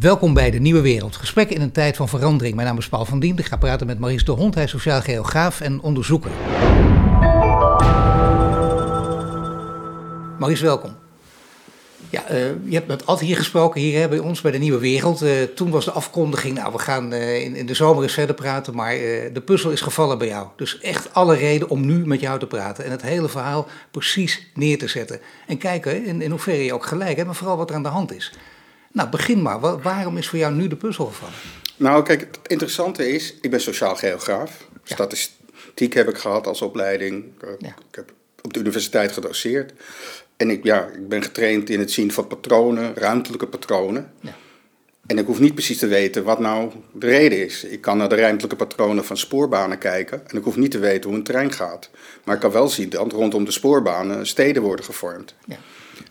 Welkom bij de Nieuwe Wereld. Gesprekken in een tijd van verandering. Mijn naam is Paul van Dien. Ik ga praten met Maurice de Hond. Hij is sociaal geograaf en onderzoeker. Maurice, welkom. Ja, uh, je hebt met Ad hier gesproken, hier hè, bij ons bij de Nieuwe Wereld. Uh, toen was de afkondiging, nou we gaan uh, in, in, de zomer eens verder praten, maar de puzzel is gevallen bij jou. Dus echt alle reden om nu met jou te praten en het hele verhaal precies neer te zetten. En kijken in, in hoeverre je ook gelijk hebt, maar vooral wat er aan de hand is. Nou, begin maar. Waarom is voor jou nu de puzzel gevallen? Nou, kijk, het interessante is, ik ben sociaal geograaf. Ja. Statistiek heb ik gehad als opleiding. Ja. Ik heb op de universiteit gedoseerd. En ik, ja, ik ben getraind in het zien van patronen, ruimtelijke patronen. Ja. En ik hoef niet precies te weten wat nou de reden is. Ik kan naar de ruimtelijke patronen van spoorbanen kijken en ik hoef niet te weten hoe een trein gaat. Maar ik kan wel zien dat rondom de spoorbanen steden worden gevormd. Ja.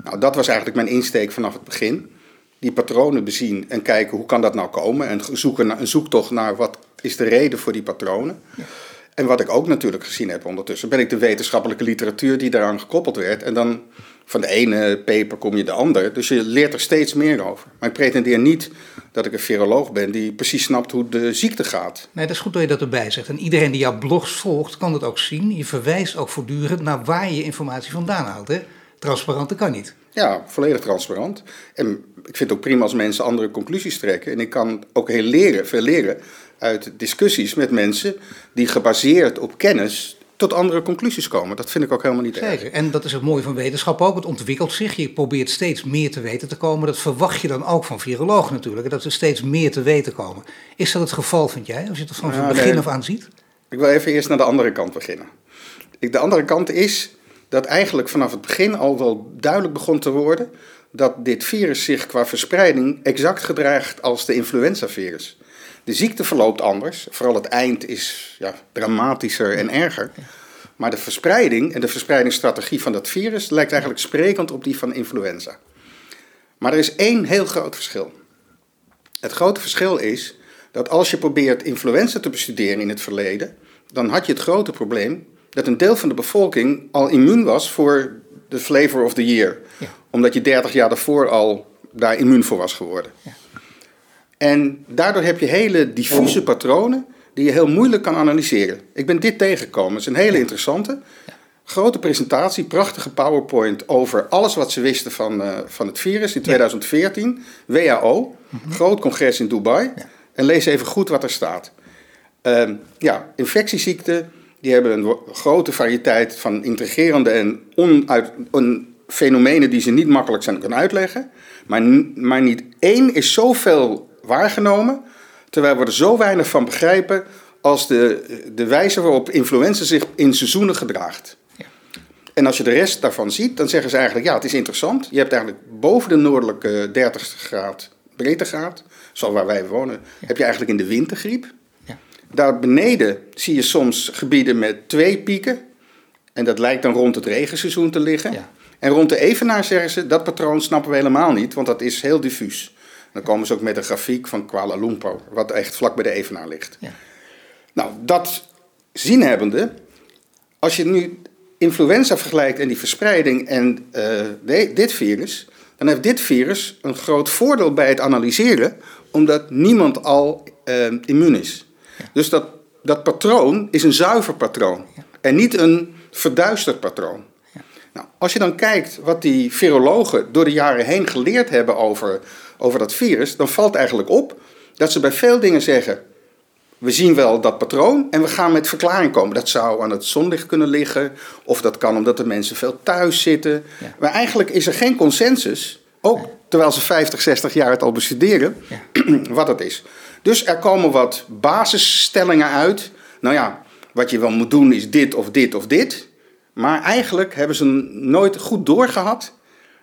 Nou, dat was eigenlijk mijn insteek vanaf het begin die patronen bezien en kijken hoe kan dat nou komen. En zoeken naar, een zoektocht naar wat is de reden voor die patronen. Ja. En wat ik ook natuurlijk gezien heb ondertussen, ben ik de wetenschappelijke literatuur die daaraan gekoppeld werd. En dan van de ene paper kom je de ander. Dus je leert er steeds meer over. Maar ik pretendeer niet dat ik een viroloog ben die precies snapt hoe de ziekte gaat. Nee, dat is goed dat je dat erbij zegt. En iedereen die jouw blogs volgt, kan dat ook zien. Je verwijst ook voortdurend naar waar je informatie vandaan haalt. Hè? Transparant, dat kan niet. Ja, volledig transparant. En ik vind het ook prima als mensen andere conclusies trekken. En ik kan ook heel leren, veel leren uit discussies met mensen die gebaseerd op kennis tot andere conclusies komen. Dat vind ik ook helemaal niet Zeker. erg. En dat is het mooie van wetenschap ook. Het ontwikkelt zich. Je probeert steeds meer te weten te komen. Dat verwacht je dan ook van virologen natuurlijk. Dat ze steeds meer te weten komen. Is dat het geval, vind jij? Als je het van, het begin af aan ziet? Ik wil even eerst naar de andere kant beginnen. De andere kant is dat eigenlijk vanaf het begin al wel duidelijk begon te worden dat dit virus zich qua verspreiding exact gedraagt als de influenzavirus. De ziekte verloopt anders, vooral het eind is ja, dramatischer en erger. Maar de verspreiding en de verspreidingsstrategie van dat virus lijkt eigenlijk sprekend op die van influenza. Maar er is één heel groot verschil. Het grote verschil is dat als je probeert influenza te bestuderen in het verleden, dan had je het grote probleem dat een deel van de bevolking al immuun was voor de flavor of the year. Ja. Omdat je 30 jaar daarvoor al daar immuun voor was geworden. Ja. En daardoor heb je hele diffuse patronen die je heel moeilijk kan analyseren. Ik ben dit tegengekomen. Het is een hele interessante. Grote presentatie, prachtige PowerPoint over alles wat ze wisten van, uh, van het virus in 2014. WHO, mhm. groot congres in Dubai. En lees even goed wat er staat. Uh, ja, infectieziekten, die hebben een grote variëteit van intrigerende en onuit, fenomenen die ze niet makkelijk zijn kunnen uitleggen. Maar, maar niet één is zoveel waargenomen, terwijl we er zo weinig van begrijpen als de, de wijze waarop influenza zich in seizoenen gedraagt. Ja. En als je de rest daarvan ziet, dan zeggen ze eigenlijk, ja, het is interessant. Je hebt eigenlijk boven de noordelijke 30 graad breedtegraad, zoals waar wij wonen, heb je eigenlijk in de wintergriep. Daar beneden zie je soms gebieden met twee pieken. En dat lijkt dan rond het regenseizoen te liggen. Ja. En rond de evenaar zeggen ze, dat patroon snappen we helemaal niet, want dat is heel diffuus. Dan komen ze ook met een grafiek van Kuala Lumpur, wat echt vlak bij de evenaar ligt. Ja. Nou, dat zien hebbende, als je nu influenza vergelijkt en die verspreiding en uh, dit virus, dan heeft dit virus een groot voordeel bij het analyseren, omdat niemand al uh, immuun is. Dus dat, dat patroon is een zuiver patroon en niet een verduisterd patroon. Nou, als je dan kijkt wat die virologen door de jaren heen geleerd hebben over, over dat virus, dan valt eigenlijk op dat ze bij veel dingen zeggen: we zien wel dat patroon en we gaan met verklaring komen. Dat zou aan het zonlicht kunnen liggen, of dat kan omdat de mensen veel thuis zitten. Maar eigenlijk is er geen consensus, ook terwijl ze 50, 60 jaar het al bestuderen, wat het is. Dus er komen wat basisstellingen uit. Nou ja, wat je wel moet doen is dit of dit of dit. Maar eigenlijk hebben ze nooit goed doorgehad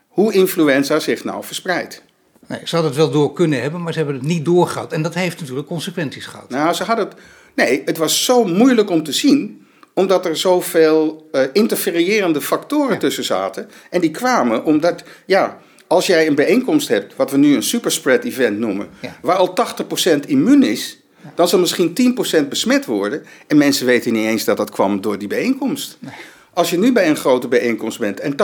hoe influenza zich nou verspreidt. Nee, ze hadden het wel door kunnen hebben, maar ze hebben het niet doorgehad. En dat heeft natuurlijk consequenties gehad. Nou, ze hadden het. Nee, het was zo moeilijk om te zien, omdat er zoveel uh, interfererende factoren tussen zaten. En die kwamen omdat, ja, als jij een bijeenkomst hebt, wat we nu een superspread event noemen, waar al 80% immuun is, dan zal misschien 10% besmet worden. En mensen weten niet eens dat dat kwam door die bijeenkomst. Als je nu bij een grote bijeenkomst bent en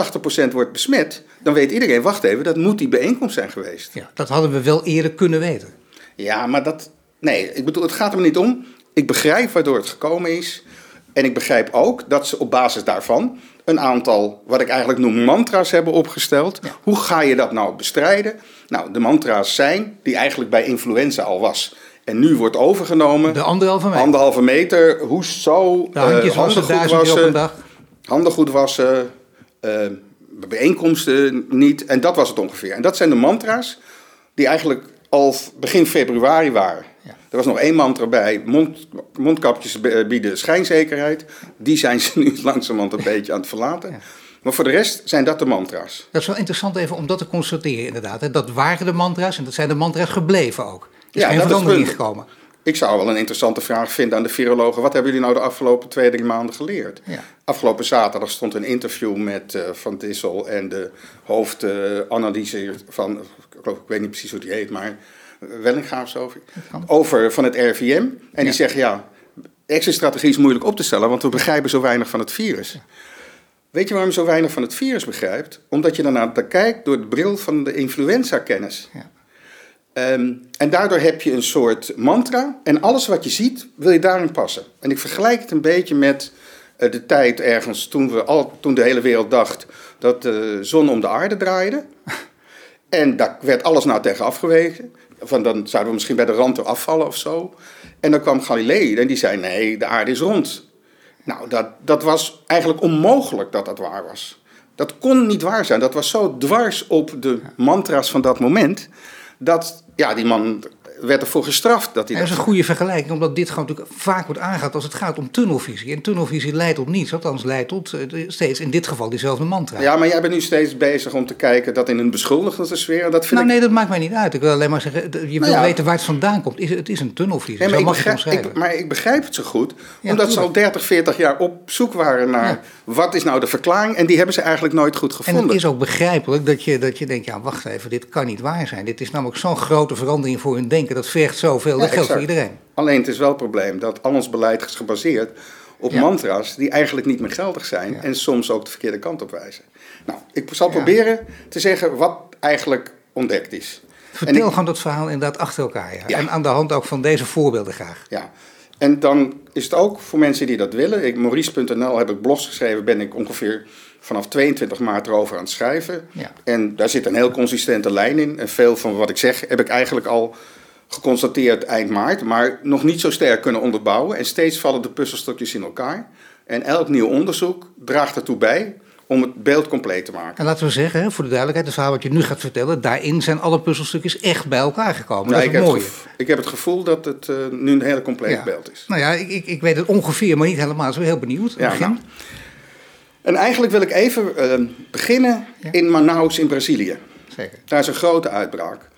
80% wordt besmet, dan weet iedereen, wacht even, dat moet die bijeenkomst zijn geweest. Ja, dat hadden we wel eerder kunnen weten. Ja, maar dat. Nee, ik bedoel, het gaat er niet om. Ik begrijp waardoor het gekomen is. En ik begrijp ook dat ze op basis daarvan een aantal, wat ik eigenlijk noem mantra's hebben opgesteld. Hoe ga je dat nou bestrijden? Nou, de mantra's zijn, die eigenlijk bij influenza al was. En nu wordt overgenomen. De anderhalve meter. Anderhalve meter, hoest zo. Handjes wassen, handen goed wassen. dag. Handen goed wassen. eh, bijeenkomsten niet. En dat was het ongeveer. En dat zijn de mantra's die eigenlijk al begin februari waren. Er was nog één mantra bij. Mond, mondkapjes bieden schijnzekerheid. Die zijn ze nu langzamerhand een beetje aan het verlaten. Ja. Maar voor de rest zijn dat de mantra's. Dat is wel interessant even om dat te constateren inderdaad. Hè. Dat waren de mantra's en dat zijn de mantra's gebleven ook. Er is Ja, geen dat is verandering gekomen. Ik zou wel een interessante vraag vinden aan de virologen. Wat hebben jullie nou de afgelopen twee, drie maanden geleerd? Ja. Afgelopen zaterdag stond een interview met eh, Van Dissel en de hoofdanalyse van, ik, geloof, ik weet niet precies hoe die heet, maar Wellinga of zo. Over van het RVM. En die zeggen ja, exit-strategie is moeilijk op te stellen, want we begrijpen zo weinig van het virus. Weet je waarom je zo weinig van het virus begrijpt? Omdat je daarnaar kijkt door de bril van de influenza-kennis. Ja. Ehm, en daardoor heb je een soort mantra. En alles wat je ziet, wil je daarin passen. En ik vergelijk het een beetje met eh, de tijd ergens toen, we al, toen de hele wereld dacht dat de zon om de aarde draaide. En daar werd alles nou tegen afgewezen. Van dan zouden we misschien bij de rand er afvallen of zo. En dan kwam Galilei en die zei: nee, de aarde is rond. Nou, dat, dat was eigenlijk onmogelijk dat dat waar was. Dat kon niet waar zijn. Dat was zo dwars op de mantra's van dat moment. Dat, ja, die man werd ervoor gestraft dat hij Dat is een goede vergelijking, omdat dit gewoon natuurlijk vaak wordt aangehaald als het gaat om tunnelvisie. En tunnelvisie leidt tot niets, althans leidt tot eh, steeds in dit geval diezelfde mantra. Ja, maar jij bent nu steeds bezig om te kijken dat in een beschuldigende sfeer. Dat vind nou ik... nee, dat maakt mij niet uit. Ik wil alleen maar zeggen, je wil ja. weten waar het vandaan komt. Is, het is een tunnelvisie, Nee, maar, zo ik mag je het begrijp, ik, maar ik begrijp het zo goed, Ja, omdat ze al tuurlijk. 30, 40 jaar op zoek waren naar Ja. wat is nou de verklaring. En die hebben ze eigenlijk nooit goed En gevonden. het is ook begrijpelijk dat je, dat je denkt, ja wacht even, dit kan niet waar zijn. Dit is namelijk zo'n grote verandering voor hun denken, dat vergt zoveel, dat geldt voor iedereen. Alleen het is wel het probleem dat al ons beleid is gebaseerd op Ja. mantra's die eigenlijk niet meer geldig zijn Ja. en soms ook de verkeerde kant op wijzen. Nou, ik zal Ja. proberen te zeggen wat eigenlijk ontdekt is. Vertel En ik- gewoon dat verhaal inderdaad achter elkaar. En aan de hand ook van deze voorbeelden graag. Ja, en dan is het ook voor mensen die dat willen. Ik, Maurice.nl heb ik blogs geschreven, ben ik ongeveer vanaf 22 maart erover aan het schrijven. Ja. En daar zit een heel consistente lijn in. En veel van wat ik zeg heb ik eigenlijk al geconstateerd eind maart, maar nog niet zo sterk kunnen onderbouwen. En steeds vallen de puzzelstukjes in elkaar. En elk nieuw onderzoek draagt ertoe bij om het beeld compleet te maken. En laten we zeggen, voor de duidelijkheid, het verhaal wat je nu gaat vertellen, daarin zijn alle puzzelstukjes echt bij elkaar gekomen. Dat ik, is heb mooie. het gevo- ik heb het gevoel dat het eh, nu een hele compleet Ja. beeld is. Nou ja, ik, ik, ik weet het ongeveer, maar niet helemaal. Ik ben heel benieuwd. Ja, nou. En eigenlijk wil ik even eh, beginnen Ja. in Manaus in Brazilië. Zeker. Daar is een grote uitbraak.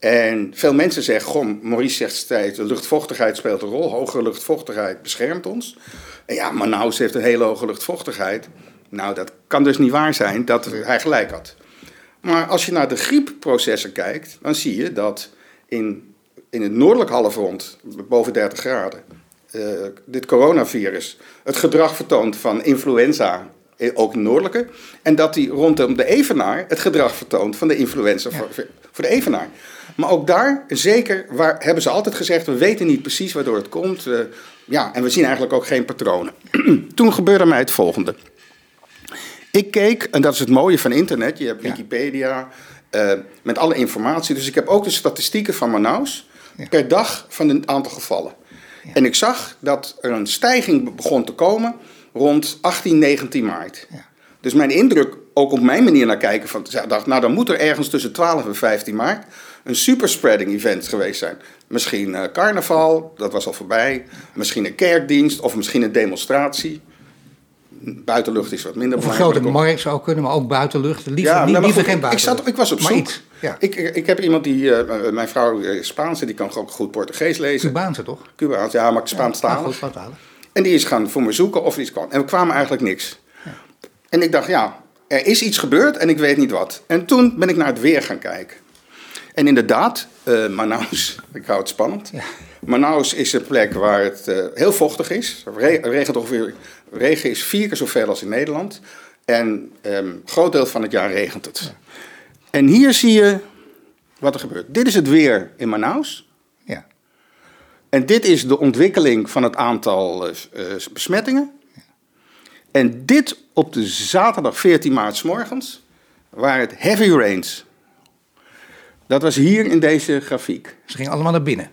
En veel mensen zeggen, goh, Maurice zegt steeds, de luchtvochtigheid speelt een rol. Hogere luchtvochtigheid beschermt ons. En ja, Manaus heeft een hele hoge luchtvochtigheid. Nou, dat kan dus niet waar zijn dat hij gelijk had. Maar als je naar de griepprocessen kijkt, dan zie je dat in, in het noordelijk halfrond, boven 30 graden, eh, dit coronavirus het gedrag vertoont van influenza, eh, ook in noordelijke. En dat die rondom de evenaar het gedrag vertoont van de influenza voor, voor de evenaar. Maar ook daar, zeker, waar, hebben ze altijd gezegd, we weten niet precies waardoor het komt. eh, ja, en we zien eigenlijk ook geen patronen. Toen gebeurde mij het volgende. Ik keek, en dat is het mooie van internet, je hebt Ja. Wikipedia eh, met alle informatie. Dus ik heb ook de statistieken van Manaus Ja. per dag van het aantal gevallen. En ik zag dat er een stijging begon te komen rond 18, 19 maart. Ja. Dus mijn indruk, ook op mijn manier naar kijken, van, dacht, nou dan moet er ergens tussen 12 en 15 maart een superspreading event geweest zijn. Misschien eh, carnaval, dat was al voorbij. Misschien een kerkdienst of misschien een demonstratie. Buitenlucht is wat minder Of een belangrijk. grote markt zou kunnen, maar ook buitenlucht. Liever, niet, nou, maar liever goed, geen ik, buitenlucht. zat, ik was op Maar zoek. iets, ja. Ik, ik heb iemand die, eh, mijn vrouw is Spaanse, die kan ook goed Portugees lezen. Cubaanse toch? Cubaans, ja, maar Spaans talig. goed, wat halen. En die is gaan voor me zoeken of er iets kwam. En we kwamen eigenlijk niks. En ik dacht, ja, er is iets gebeurd en ik weet niet wat. En toen ben ik naar het weer gaan kijken. En inderdaad, uh, Manaus, ik hou het spannend. Ja. Manaus is een plek waar het uh, heel vochtig is. regent ongeveer, regen is vier keer zoveel als in Nederland. En een um, groot deel van het jaar regent het. Ja. En hier zie je wat er gebeurt. Dit is het weer in Manaus. Ja. En dit is de ontwikkeling van het aantal uh, besmettingen. Ja. En dit op de zaterdag 14 maart s morgens waren het heavy rains. Dat was hier in deze grafiek. Ze gingen allemaal naar binnen.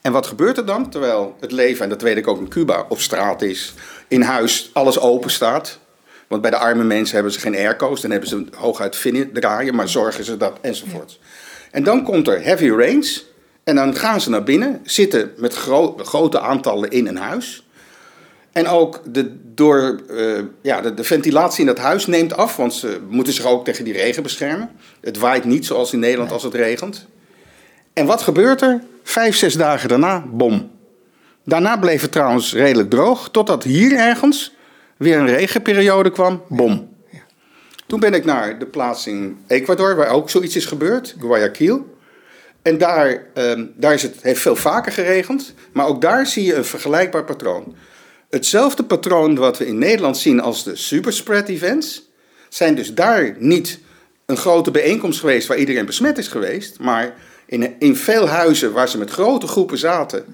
En wat gebeurt er dan? Terwijl het leven, en dat weet ik ook in Cuba, op straat is, in huis alles open staat. Want bij de arme mensen hebben ze geen airco's, dan hebben ze hooguit vinnen draaien, maar zorgen ze dat enzovoort. En dan komt er heavy rains en dan gaan ze naar binnen, zitten met grote aantallen in een huis. En ook de, door, uh, ja, de, de, ventilatie in dat huis neemt af, want ze moeten zich ook tegen die regen beschermen. Het waait niet zoals in Nederland als het regent. En wat gebeurt er? Vijf, zes dagen daarna, bom. Daarna bleef het trouwens redelijk droog, totdat hier ergens weer een regenperiode kwam, bom. Toen ben ik naar de plaats in Ecuador, waar ook zoiets is gebeurd, Guayaquil. En daar, uh, daar is het, heeft veel vaker geregend, maar ook daar zie je een vergelijkbaar patroon. Hetzelfde patroon wat we in Nederland zien als de superspread events, zijn dus daar niet een grote bijeenkomst geweest waar iedereen besmet is geweest, maar in, in veel huizen waar ze met grote groepen zaten.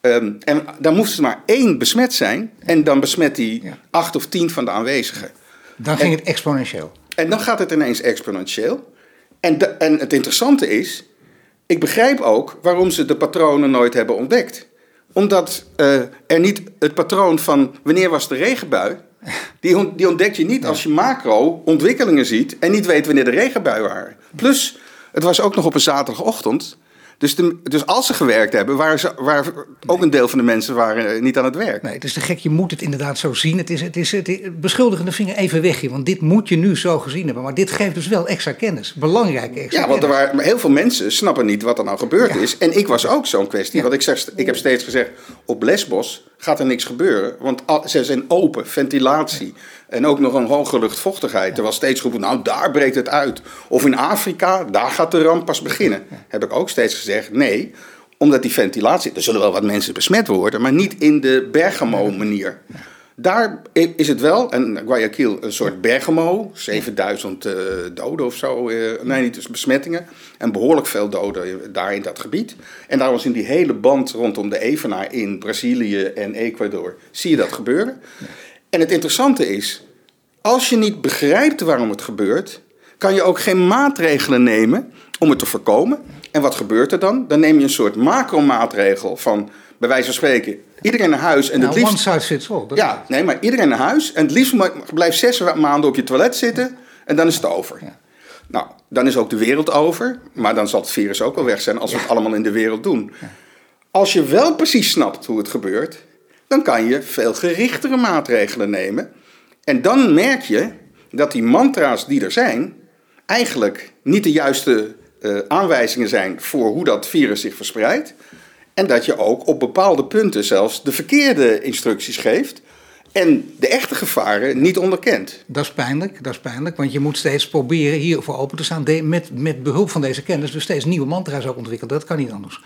Um, en dan moest er maar één besmet zijn en dan besmet die acht of tien van de aanwezigen. Dan ging het exponentieel. En dan gaat het ineens exponentieel. En, de, en het interessante is, ik begrijp ook waarom ze de patronen nooit hebben ontdekt omdat uh, er niet het patroon van wanneer was de regenbui, die, die ontdek je niet als je macro ontwikkelingen ziet en niet weet wanneer de regenbui waren. Plus, het was ook nog op een zaterdagochtend. Dus, dus als ze gewerkt hebben, waren ze, waar ook een deel van de mensen waren niet aan het werk. Nee, het is te gek. Je moet het inderdaad zo zien. Het is, het is, het is beschuldigende vinger even weg hier. Want dit moet je nu zo gezien hebben. Maar dit geeft dus wel extra kennis. Belangrijke extra Ja, want er waren, heel veel mensen snappen niet wat er nou gebeurd is. En ik was ook zo'n kwestie. Want ik, zeg, ik heb steeds gezegd, op Lesbos gaat er niks gebeuren. Want ze zijn open, ventilatie. En ook nog een hoge luchtvochtigheid. Ja. Terwijl steeds geroepen, nou daar breekt het uit. Of in Afrika, daar gaat de ramp pas beginnen. Heb ik ook steeds gezegd, nee. Omdat die ventilatie, er zullen wel wat mensen besmet worden, maar niet in de Bergamo-manier. Daar is het wel, en Guayaquil, een soort Bergamo. 7000 uh, doden of zo. Uh, nee, niet dus besmettingen. En behoorlijk veel doden daar in dat gebied. En daar was in die hele band rondom de Evenaar in Brazilië en Ecuador. Zie je dat gebeuren? En het interessante is, als je niet begrijpt waarom het gebeurt, kan je ook geen maatregelen nemen om het te voorkomen. En wat gebeurt er dan? Dan neem je een soort macromaatregel van, bij wijze van spreken, iedereen naar huis. En nou, het liefst... one size fits all. Ja, nee, maar iedereen naar huis. En het liefst blijft zes maanden op je toilet zitten en dan is het over. Ja. Nou, dan is ook de wereld over. Maar dan zal het virus ook wel weg zijn als we het allemaal in de wereld doen. Als je wel precies snapt hoe het gebeurt, dan kan je veel gerichtere maatregelen nemen. En dan merk je dat die mantra's die er zijn, eigenlijk niet de juiste uh, aanwijzingen zijn voor hoe dat virus zich verspreidt. En dat je ook op bepaalde punten zelfs de verkeerde instructies geeft. En de echte gevaren niet onderkent. Dat is pijnlijk, dat is pijnlijk. Want je moet steeds proberen hiervoor open te staan. met, met behulp van deze kennis dus steeds nieuwe mantra's ook ontwikkelen. Dat kan niet anders.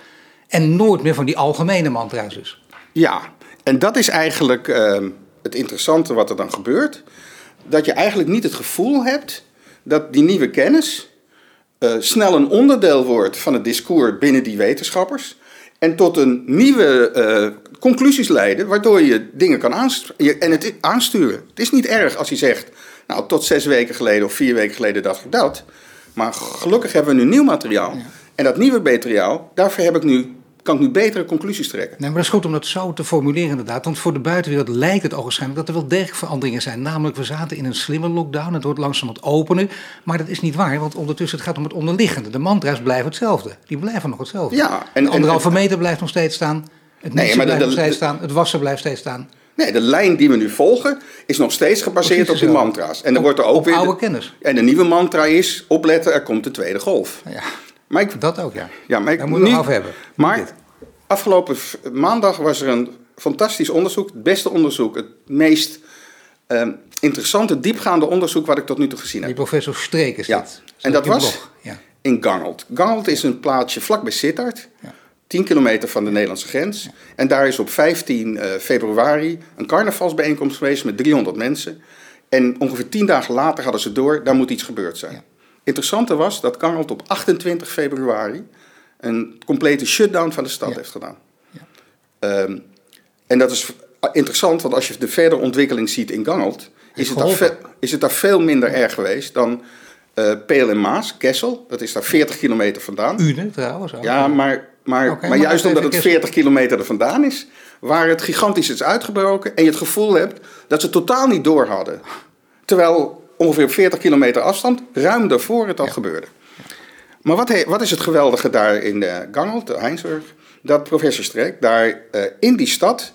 En nooit meer van die algemene mantra's dus. Ja, en dat is eigenlijk ehm, het interessante wat er dan gebeurt. Dat je eigenlijk niet het gevoel hebt dat die nieuwe kennis uh, snel een onderdeel wordt van het discours binnen die wetenschappers. En tot een nieuwe uh, conclusies leiden, waardoor je dingen kan aansturen. En het aansturen. Het is niet erg als je zegt, nou tot zes weken geleden of vier weken geleden dacht ik dat. Maar gelukkig hebben we nu nieuw materiaal. En dat nieuwe materiaal, daarvoor heb ik nu kan ik nu betere conclusies trekken. Nee, maar dat is goed om dat zo te formuleren inderdaad. Want voor de buitenwereld lijkt het ogenschijnlijk dat er wel degelijk veranderingen zijn. Namelijk, we zaten in een slimme lockdown. Het wordt langzaam wat openen. Maar dat is niet waar, want ondertussen het gaat om het onderliggende. De mantra's blijven hetzelfde. Die blijven nog hetzelfde. Ja, en, de anderhalve meter blijft nog steeds staan. Het nee, blijft de, nog steeds staan. Het wassen blijft steeds staan. Nee, de lijn die we nu volgen is nog steeds gebaseerd op die mantra's. En er wordt er ook weer. Oude kennis. En de nieuwe mantra is: opletten, er komt de tweede golf. Ja. Maar ik, dat ook, ja. ja maar ik, Daar moeten we af hebben. Maar afgelopen maandag was er een fantastisch onderzoek. Het beste onderzoek. Het meest uh, interessante, diepgaande onderzoek wat ik tot nu toe gezien heb. Die professor Streek is ja. En dat was ja. in Gangelt. Gangelt is een plaatsje vlakbij Sittard. 10 kilometer van de Nederlandse grens. En daar is op 15 uh, eh, februari een carnavalsbijeenkomst geweest met 300 mensen. En ongeveer 10 dagen later hadden ze door, daar moet iets gebeurd zijn. Interessante was dat Gangelt op 28 februari een complete shutdown van de stad heeft gedaan. Ja. Um, en dat is interessant, want als je de verdere ontwikkeling ziet in Gangelt, is het, daar veel, is het daar veel minder erg geweest dan uh, Peel en Maas, Kessel. Dat is daar 40 kilometer vandaan. Une trouwens. Ook. Ja, maar, maar, maar, juist omdat het 40 kilometer er vandaan is, waar het gigantisch is uitgebroken en je het gevoel hebt dat ze totaal niet door hadden. Terwijl ongeveer op 40 kilometer afstand, ruim daarvoor het al gebeurde. Maar wat, wat, is het geweldige daar in uh, Gangelt, Heinsburg? Dat professor Streek daar uh, in die stad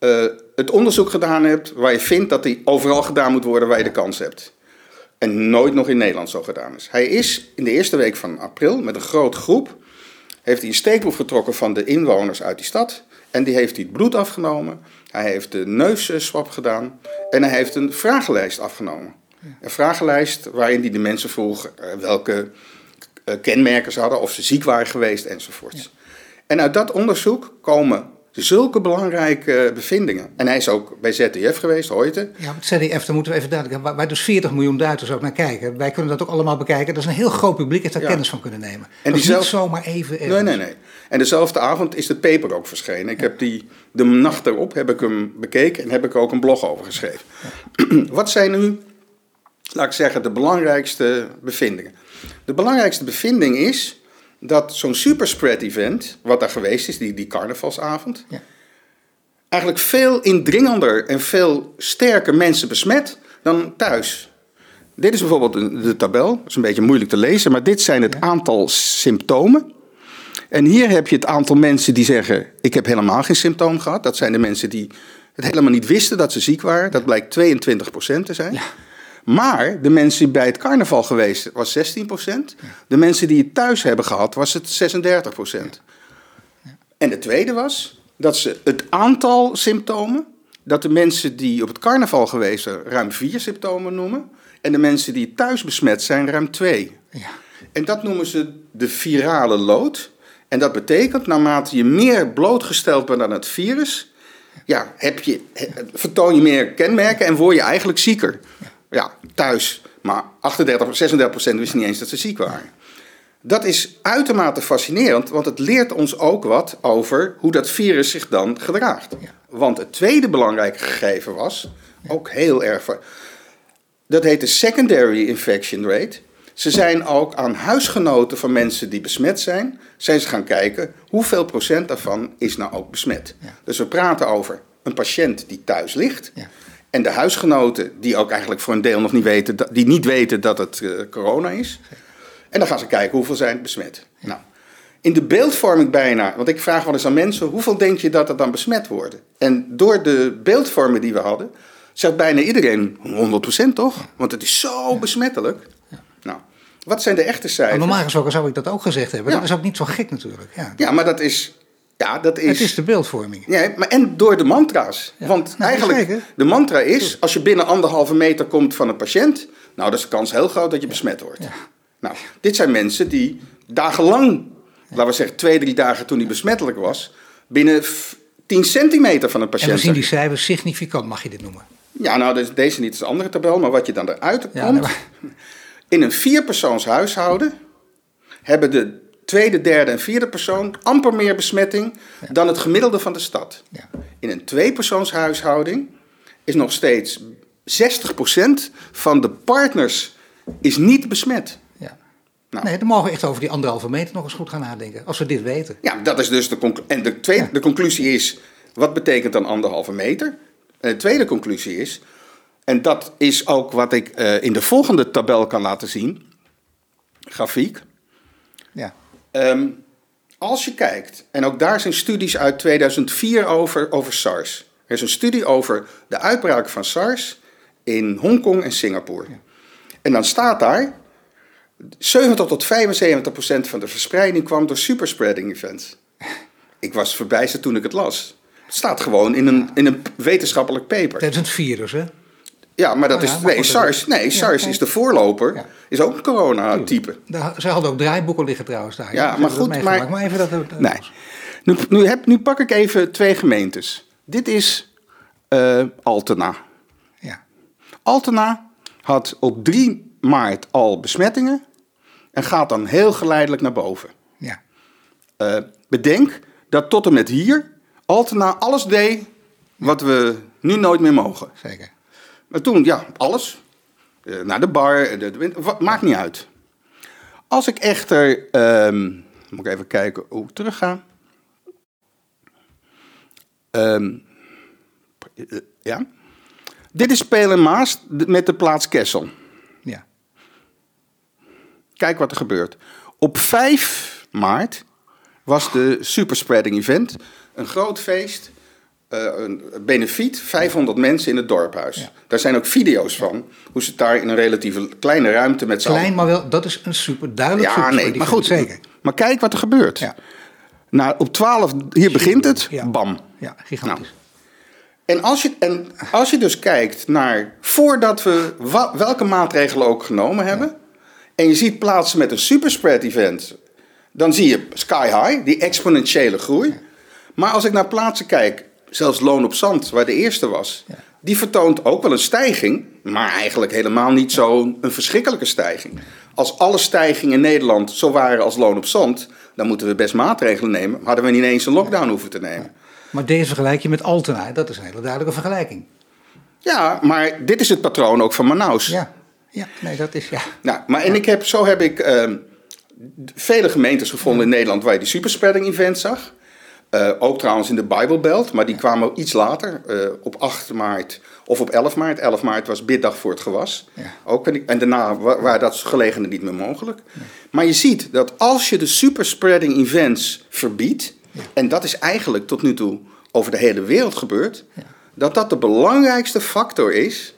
uh, het onderzoek gedaan hebt waar je vindt dat die overal gedaan moet worden waar je de kans hebt. En nooit nog in Nederland zo gedaan is. Hij is in de eerste week van april met een grote groep, heeft hij een steekproef getrokken van de inwoners uit die stad. En die heeft hij het bloed afgenomen, hij heeft de neusswap gedaan en hij heeft een vragenlijst afgenomen. Een vragenlijst waarin hij de mensen vroeg eh, welke uh, kenmerken ze hadden, of ze ziek waren geweest enzovoorts. En uit dat onderzoek komen zulke belangrijke bevindingen. En hij is ook bij ZDF geweest, Hoyte. Ja, met ZDF, daar moeten we even duidelijk hebben. Waar dus 40 miljoen Duitsers ook naar kijken. Wij kunnen dat ook allemaal bekijken. Dat is een heel groot publiek, heeft daar kennis van kunnen nemen. En die zelf... niet zomaar even... Nee, nee, nee. En dezelfde avond is de paper ook verschenen. Ik heb die, de nacht erop heb ik hem bekeken en heb ik er ook een blog over geschreven. Wat zijn nu, laat ik zeggen, de belangrijkste bevindingen? De belangrijkste bevinding is dat zo'n superspread event, wat daar geweest is, die, die carnavalsavond, ja. eigenlijk veel indringender en veel sterker mensen besmet dan thuis. Dit is bijvoorbeeld de, de tabel, dat is een beetje moeilijk te lezen, maar dit zijn het aantal symptomen. En hier heb je het aantal mensen die zeggen: Ik heb helemaal geen symptoom gehad. Dat zijn de mensen die het helemaal niet wisten dat ze ziek waren. Dat blijkt 22% te zijn. Ja. Maar de mensen die bij het carnaval geweest was 16%. De mensen die het thuis hebben gehad was het 36%. En de tweede was dat ze het aantal symptomen, dat de mensen die op het carnaval geweest zijn ruim vier symptomen noemen. En de mensen die thuis besmet zijn ruim twee. Ja. En dat noemen ze de virale lood. En dat betekent, naarmate je meer blootgesteld bent aan het virus, ja, heb je, vertoon je meer kenmerken en word je eigenlijk zieker. Ja, thuis. Maar 38, 36 procent wisten niet eens dat ze ziek waren. Dat is uitermate fascinerend, want het leert ons ook wat over hoe dat virus zich dan gedraagt. Want het tweede belangrijke gegeven was, ook heel erg. Dat heet de secondary infection rate. Ze zijn ook aan huisgenoten van mensen die besmet zijn, zijn ze gaan kijken hoeveel procent daarvan is nou ook besmet. Dus we praten over een patiënt die thuis ligt. Ja. En de huisgenoten, die ook eigenlijk voor een deel nog niet weten, die niet weten dat het uh, corona is. En dan gaan ze kijken hoeveel zijn besmet. Nou, in de beeldvorming bijna, want ik vraag wel eens aan mensen, hoeveel denk je dat er dan besmet worden? En door de beeldvorming die we hadden, zegt bijna iedereen 100% toch? Want het is zo besmettelijk. Nou, wat zijn de echte cijfers? normaal gesproken zou ik dat ook gezegd hebben. Dat is ook niet zo gek natuurlijk. Ja, ja maar dat is ja, dat is... Het is de beeldvorming. Ja, maar en door de mantra's. Want nou, eigenlijk, de mantra is, als je binnen anderhalve meter komt van een patiënt, nou, dat is de kans heel groot dat je besmet wordt. Nou, dit zijn mensen die dagenlang, laten we zeggen twee, drie dagen toen hij besmettelijk was, binnen 10 centimeter van een patiënt. En we zien die cijfers significant, mag je dit noemen? Ja, nou, dus deze niet, is een andere tabel, maar wat je dan eruit komt. In een vierpersoons huishouden hebben de tweede, derde en vierde persoon amper meer besmetting dan het gemiddelde van de stad. Ja. In een tweepersoonshuishouding is nog steeds 60% van de partners is niet besmet. Ja. Nou. Nee, dan mogen we echt over die anderhalve meter nog eens goed gaan nadenken, als we dit weten. Ja, dat is dus de conclusie. En de, tweede, de conclusie is, wat betekent dan anderhalve meter? En de tweede conclusie is, en dat is ook wat ik uh, in de volgende tabel kan laten zien, grafiek. Um, als je kijkt, en ook daar zijn studies uit 2004 over, over SARS. Er is een studie over de uitbraak van SARS in Hongkong en Singapore. En dan staat daar, 70 tot 75 procent van de verspreiding kwam door superspreading events. Ik was verbijsterd toen ik het las. Het staat gewoon in een, in een wetenschappelijk paper. Dat is een virus, hè? Ja, maar dat Oh ja, is. maar Nee, goed, SARS, nee, SARS is de voorloper. Ja. Is ook een corona-type. Ze hadden ook draaiboeken liggen trouwens daar. Ja, maar goed, maar- maar even dat... dat- Nee. Nu, nu, heb, nu pak ik even twee gemeentes. Dit is eh, Altena. Ja, Altena had op 3 maart al besmettingen en gaat dan heel geleidelijk naar boven. ja, Eh, bedenk dat tot en met hier Altena alles deed wat we nu nooit meer mogen. zeker. Maar toen, ja, alles. Eh, naar de bar, de, de- wat- maakt niet uit. Als ik echter, ehm, moet ik even kijken hoe ik terug ga. Ehm, eh, ja. Dit is Spelen Maas met de plaats Kessel. Ja, Kijk wat er gebeurt. Op 5 maart was de superspreading event. Een groot feest, eh, een benefiet, 500 mensen in het dorphuis. Ja. Daar zijn ook video's van, hoe ze het daar in een relatieve kleine ruimte met z'n allen- klein, maar wel, dat is een super duidelijk Ja, super nee, maar goed. Zeker. Maar kijk wat er gebeurt. Ja. Nou, op 12, hier begint het, bam. Ja, gigantisch. En als, je, en als je dus kijkt naar, voordat we wa- welke maatregelen ook genomen hebben, en je ziet plaatsen met een superspread event, dan zie je sky high, die exponentiële groei. Maar als ik naar plaatsen kijk, zelfs Loon op Zand, waar de eerste was, die vertoont ook wel een stijging, maar eigenlijk helemaal niet zo'n verschrikkelijke stijging. Als alle stijgingen in Nederland zo waren als Loon op Zand, dan moeten we best maatregelen nemen. Hadden we niet eens een lockdown hoeven te nemen. Maar deze vergelijk je met Altena, dat is een hele duidelijke vergelijking. Ja, maar dit is het patroon ook van Manaus. Ja, ja nee, dat is, ja. Nou, maar en ik heb, zo heb ik ehm, vele gemeentes gevonden in Nederland waar je die superspreading event zag. Eh, ook trouwens in de Bible Belt, maar die kwamen iets later, eh, op 8 maart of op 11 maart. 11 maart was biddag voor het gewas. Ja. Ook, en, daarna wa- waren dat gelegenen niet meer mogelijk. Maar je ziet dat als je de superspreading events verbiedt, en dat is eigenlijk tot nu toe over de hele wereld gebeurd, dat dat de belangrijkste factor is.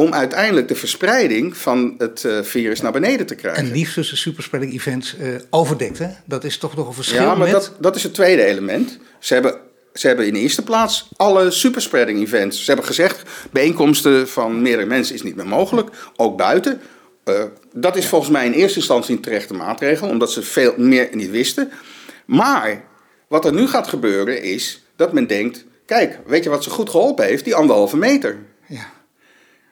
Om uiteindelijk de verspreiding van het eh, virus naar beneden te krijgen. En liefst tussen superspreading events eh overdekt, hè? Dat is toch nog een verschil ja, maar met... dat, dat is het tweede element. Ze hebben, ze hebben in de eerste plaats alle superspreading events. Ze hebben gezegd, bijeenkomsten van meerdere mensen is niet meer mogelijk, ook buiten. Eh, dat is volgens mij in eerste instantie een terechte maatregel, omdat ze veel meer niet wisten. Maar wat er nu gaat gebeuren is dat men denkt, kijk, weet je wat ze goed geholpen heeft? Die anderhalve meter. Ja,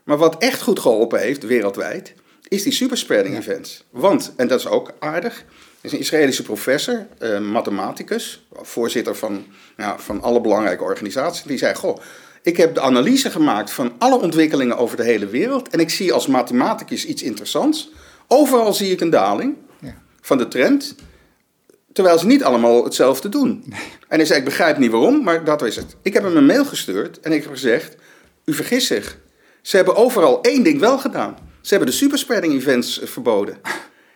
Maar wat echt goed geholpen heeft wereldwijd, is die superspreading events. Want, en dat is ook aardig, is een Israëlische professor, eh, mathematicus, voorzitter van, ja, van alle belangrijke organisaties, die zei: Goh, ik heb de analyse gemaakt van alle ontwikkelingen over de hele wereld en ik zie als mathematicus iets interessants. Overal zie ik een daling ja. van de trend, terwijl ze niet allemaal hetzelfde doen. En hij zei, ik begrijp niet waarom, maar dat is het. Ik heb hem een mail gestuurd en ik heb gezegd, u vergist zich. Ze hebben overal één ding wel gedaan. Ze hebben de superspreading events eh, verboden.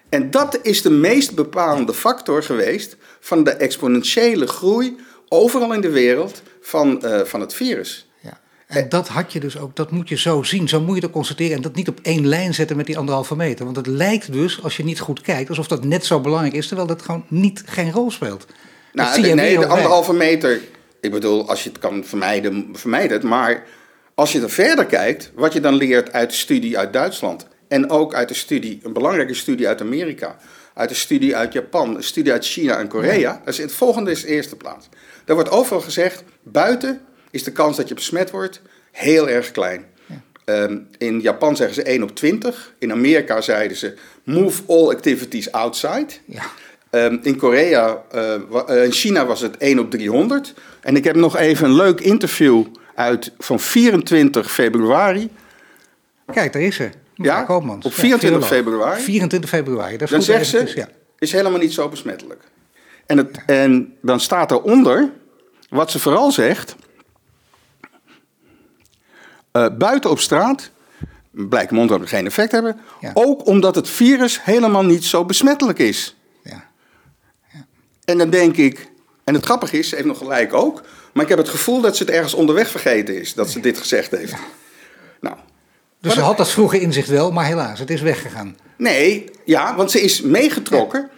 En dat is de meest bepalende factor geweest van de exponentiële groei overal in de wereld van, eh, van het virus. ja. En dat had je dus ook, dat moet je zo zien, zo moet je ook constateren. En dat niet op één lijn zetten met die anderhalve meter. Want het lijkt dus, als je niet goed kijkt, alsof dat net zo belangrijk is, terwijl dat gewoon niet geen rol speelt. Dat Nou, de- nee, de anderhalve meter. Ik bedoel, als je het kan vermijden, vermijd het. Maar als je er verder kijkt, wat je dan leert uit de studie uit Duitsland. En ook uit de studie, een belangrijke studie uit Amerika. Uit de studie uit Japan, een studie uit China en Korea. Dat is het volgende is de eerste plaats. Daar wordt overal gezegd, buiten is de kans dat je besmet wordt heel erg klein. Ehm, in Japan zeggen ze 1 op 20. In Amerika zeiden ze, move all activities outside. Ja. Ehm, in Korea, eh, eh, in China was het 1 op 300. En ik heb nog even een leuk interview uit van 24 februari. Kijk, daar is ze. Ja, Koopmans. op 24 viroloog. februari. 24 februari, dat Dan zegt ze, eventjes, ja. is helemaal niet zo besmettelijk. En, het, en dan staat eronder, wat ze vooral zegt... eh, buiten op straat blijkt mondhouden geen effect hebben. Ja. Ook omdat het virus helemaal niet zo besmettelijk is. Ja. En dan denk ik, en het grappige is, ze heeft nog gelijk ook, maar ik heb het gevoel dat ze het ergens onderweg vergeten is, dat ze dit gezegd heeft. Nou, Dus ze had dat vroege inzicht wel, maar helaas, het is weggegaan. nee, ja, want ze is meegetrokken,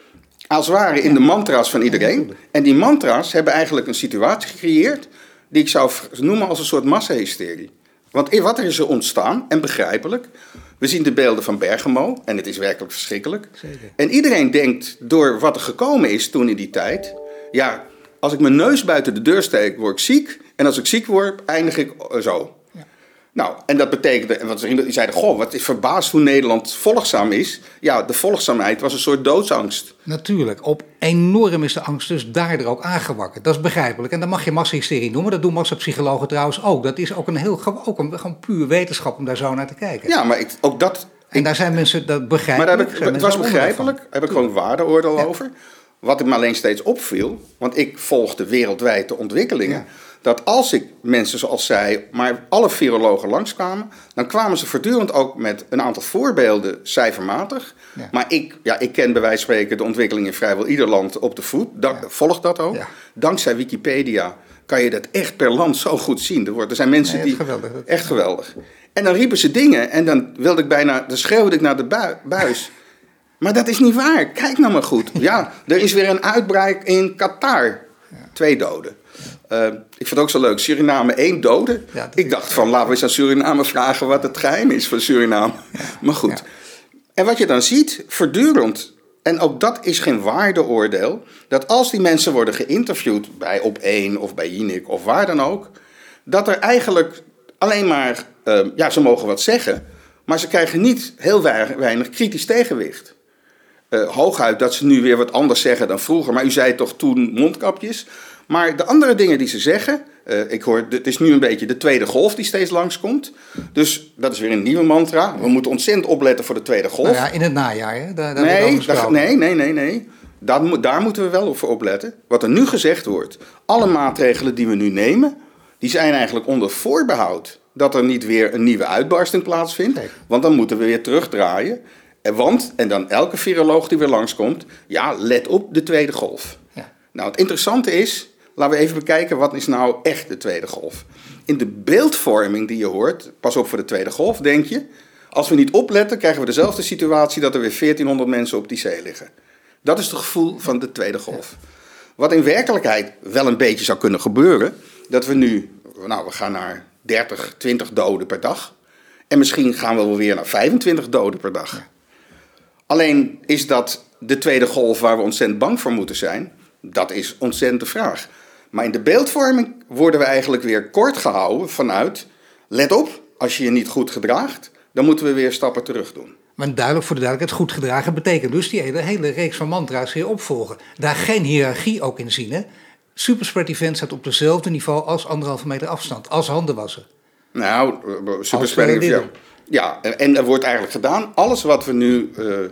als het ware, in de mantra's van iedereen. En die mantra's hebben eigenlijk een situatie gecreëerd, die ik zou noemen als een soort massahysterie. Want wat er is er ontstaan, en begrijpelijk, we zien de beelden van Bergamo en het is werkelijk verschrikkelijk. Zeker. En iedereen denkt door wat er gekomen is toen in die tijd, ja, als ik mijn neus buiten de deur steek, word ik ziek. En als ik ziek word, eindig ik eh, zo. Nou, en dat betekende, en wat ze die zeiden, goh, wat is verbaasd hoe Nederland volgzaam is. Ja, de volgzaamheid was een soort doodsangst. Natuurlijk, op enorm is de angst dus daardoor ook aangewakkerd. Dat is begrijpelijk. En dan mag je massahysterie noemen. Dat doen massapsychologen trouwens ook. Dat is ook een heel, ook een, gewoon puur wetenschap om daar zo naar te kijken. Ja, maar ik, ook dat... En daar zijn mensen, dat Maar begrijpelijk. daar heb ik, zijn het was begrijpelijk, daar heb ik gewoon waardeoordeel over. Wat me alleen steeds opviel, want ik volgde wereldwijd de ontwikkelingen. Ja. Dat als ik mensen zoals zij, maar alle virologen langskwamen, dan kwamen ze voortdurend ook met een aantal voorbeelden cijfermatig. Ja. Maar ik, ja, ik ken bij wijze van spreken de ontwikkeling in vrijwel ieder land op de voet. Volg dat ook. Dankzij Wikipedia kan je dat echt per land zo goed zien. Er, wordt, er zijn mensen Nee, die. geweldig. Echt geweldig. En dan riepen ze dingen en dan wilde ik bijna, dan schreeuwde ik naar de bui- buis. Maar dat is niet waar. Kijk nou maar goed. Ja, er is weer een uitbraak in Qatar. Twee doden. Eh, ik vind het ook zo leuk. Suriname één dode. Ja, ik dacht van laten we eens aan Suriname vragen wat het geheim is van Suriname. Maar goed. Ja. En wat je dan ziet, voortdurend, en ook dat is geen waardeoordeel, dat als die mensen worden geïnterviewd bij Op1 of bij Jinek of waar dan ook, dat er eigenlijk alleen maar, eh, ja, ze mogen wat zeggen, maar ze krijgen niet heel wei- weinig kritisch tegenwicht. Eh, hooguit dat ze nu weer wat anders zeggen dan vroeger, maar u zei toch toen mondkapjes. Maar de andere dingen die ze zeggen, eh, ik hoor, het is nu een beetje de tweede golf die steeds langskomt. Dus dat is weer een nieuwe mantra. We moeten ontzettend opletten voor de tweede golf. Nou ja, in het najaar, hè? Daar, daar Nee, daar, nee, nee, nee, nee. Daar, moet- daar moeten we wel voor opletten. Wat er nu gezegd wordt, alle maatregelen die we nu nemen, die zijn eigenlijk onder voorbehoud dat er niet weer een nieuwe uitbarsting plaatsvindt. Want dan moeten we weer terugdraaien. En want, en dan elke viroloog die weer langskomt, ja, let op de tweede golf. Ja. Nou, het interessante is, laten we even bekijken wat is nou echt de tweede golf. In de beeldvorming die je hoort, pas op voor de tweede golf, denk je, als we niet opletten, krijgen we dezelfde situatie dat er weer 1400 mensen op die zee liggen. Dat is het gevoel van de tweede golf. Wat in werkelijkheid wel een beetje zou kunnen gebeuren, dat we nu, nou, we gaan naar 30, 20 doden per dag. En misschien gaan we wel weer naar 25 doden per dag. Alleen is dat de tweede golf waar we ontzettend bang voor moeten zijn? Dat is ontzettend de vraag. Maar in de beeldvorming worden we eigenlijk weer kort gehouden vanuit... let op, als je je niet goed gedraagt, dan moeten we weer stappen terug doen. Maar duidelijk voor de duidelijkheid, goed gedragen betekent dus die hele, hele reeks van mantra's weer opvolgen. Daar geen hiërarchie ook in zien. Hè? Superspread event staat op dezelfde niveau als anderhalve meter afstand, als handen wassen. Nou, eh, we dit Ja, ja en, er wordt eigenlijk gedaan. Alles wat we nu, eh,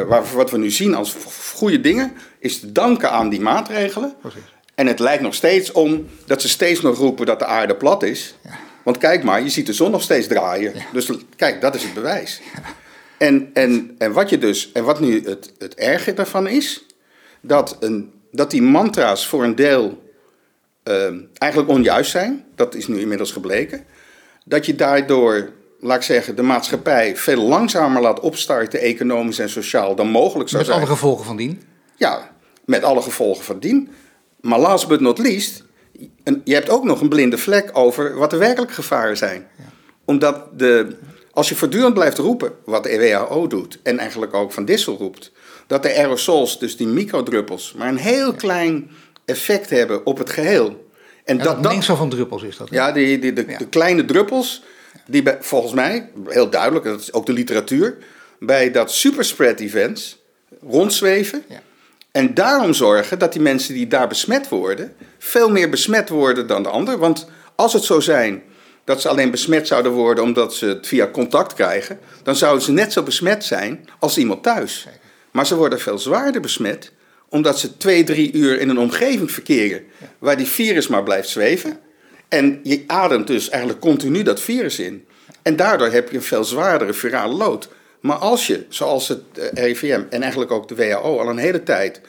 eh, wat we nu zien als goede dingen, is te danken aan die maatregelen. Precies. En het lijkt nog steeds om dat ze steeds nog roepen dat de aarde plat is. Want kijk maar, je ziet de zon nog steeds draaien. Dus kijk, dat is het bewijs. En, en, en wat je dus, en wat nu het, het erge daarvan is, dat, een, dat die mantra's voor een deel ehm, eigenlijk onjuist zijn. Dat is nu inmiddels gebleken. Dat je daardoor, laat ik zeggen, de maatschappij veel langzamer laat opstarten, economisch en sociaal, dan mogelijk zou Met zijn. alle gevolgen van dien. Ja, met alle gevolgen van dien. Maar last but not least, je hebt ook nog een blinde vlek over wat de werkelijke gevaren zijn. Omdat de, als je voortdurend blijft roepen, wat de WHO doet, en eigenlijk ook Van Dissel roept, dat de aerosols, dus die microdruppels, maar een heel klein effect hebben op het geheel. En Ja, dat, dat dat, mengsel van druppels is dat. hè? ja, die, die, de, Ja. de kleine druppels, die bij, volgens mij, heel duidelijk, dat is ook de literatuur, bij dat superspread events rondzweven. Ja. En daarom zorgen dat die mensen die daar besmet worden, veel meer besmet worden dan de ander. Want als het zou zijn dat ze alleen besmet zouden worden omdat ze het via contact krijgen, dan zouden ze net zo besmet zijn als iemand thuis. Maar ze worden veel zwaarder besmet omdat ze twee, drie uur in een omgeving verkeren waar die virus maar blijft zweven. En je ademt dus eigenlijk continu dat virus in. En daardoor heb je een veel zwaardere virale lood. Maar als je, zoals het eh, RIVM en eigenlijk ook de WHO al een hele tijd,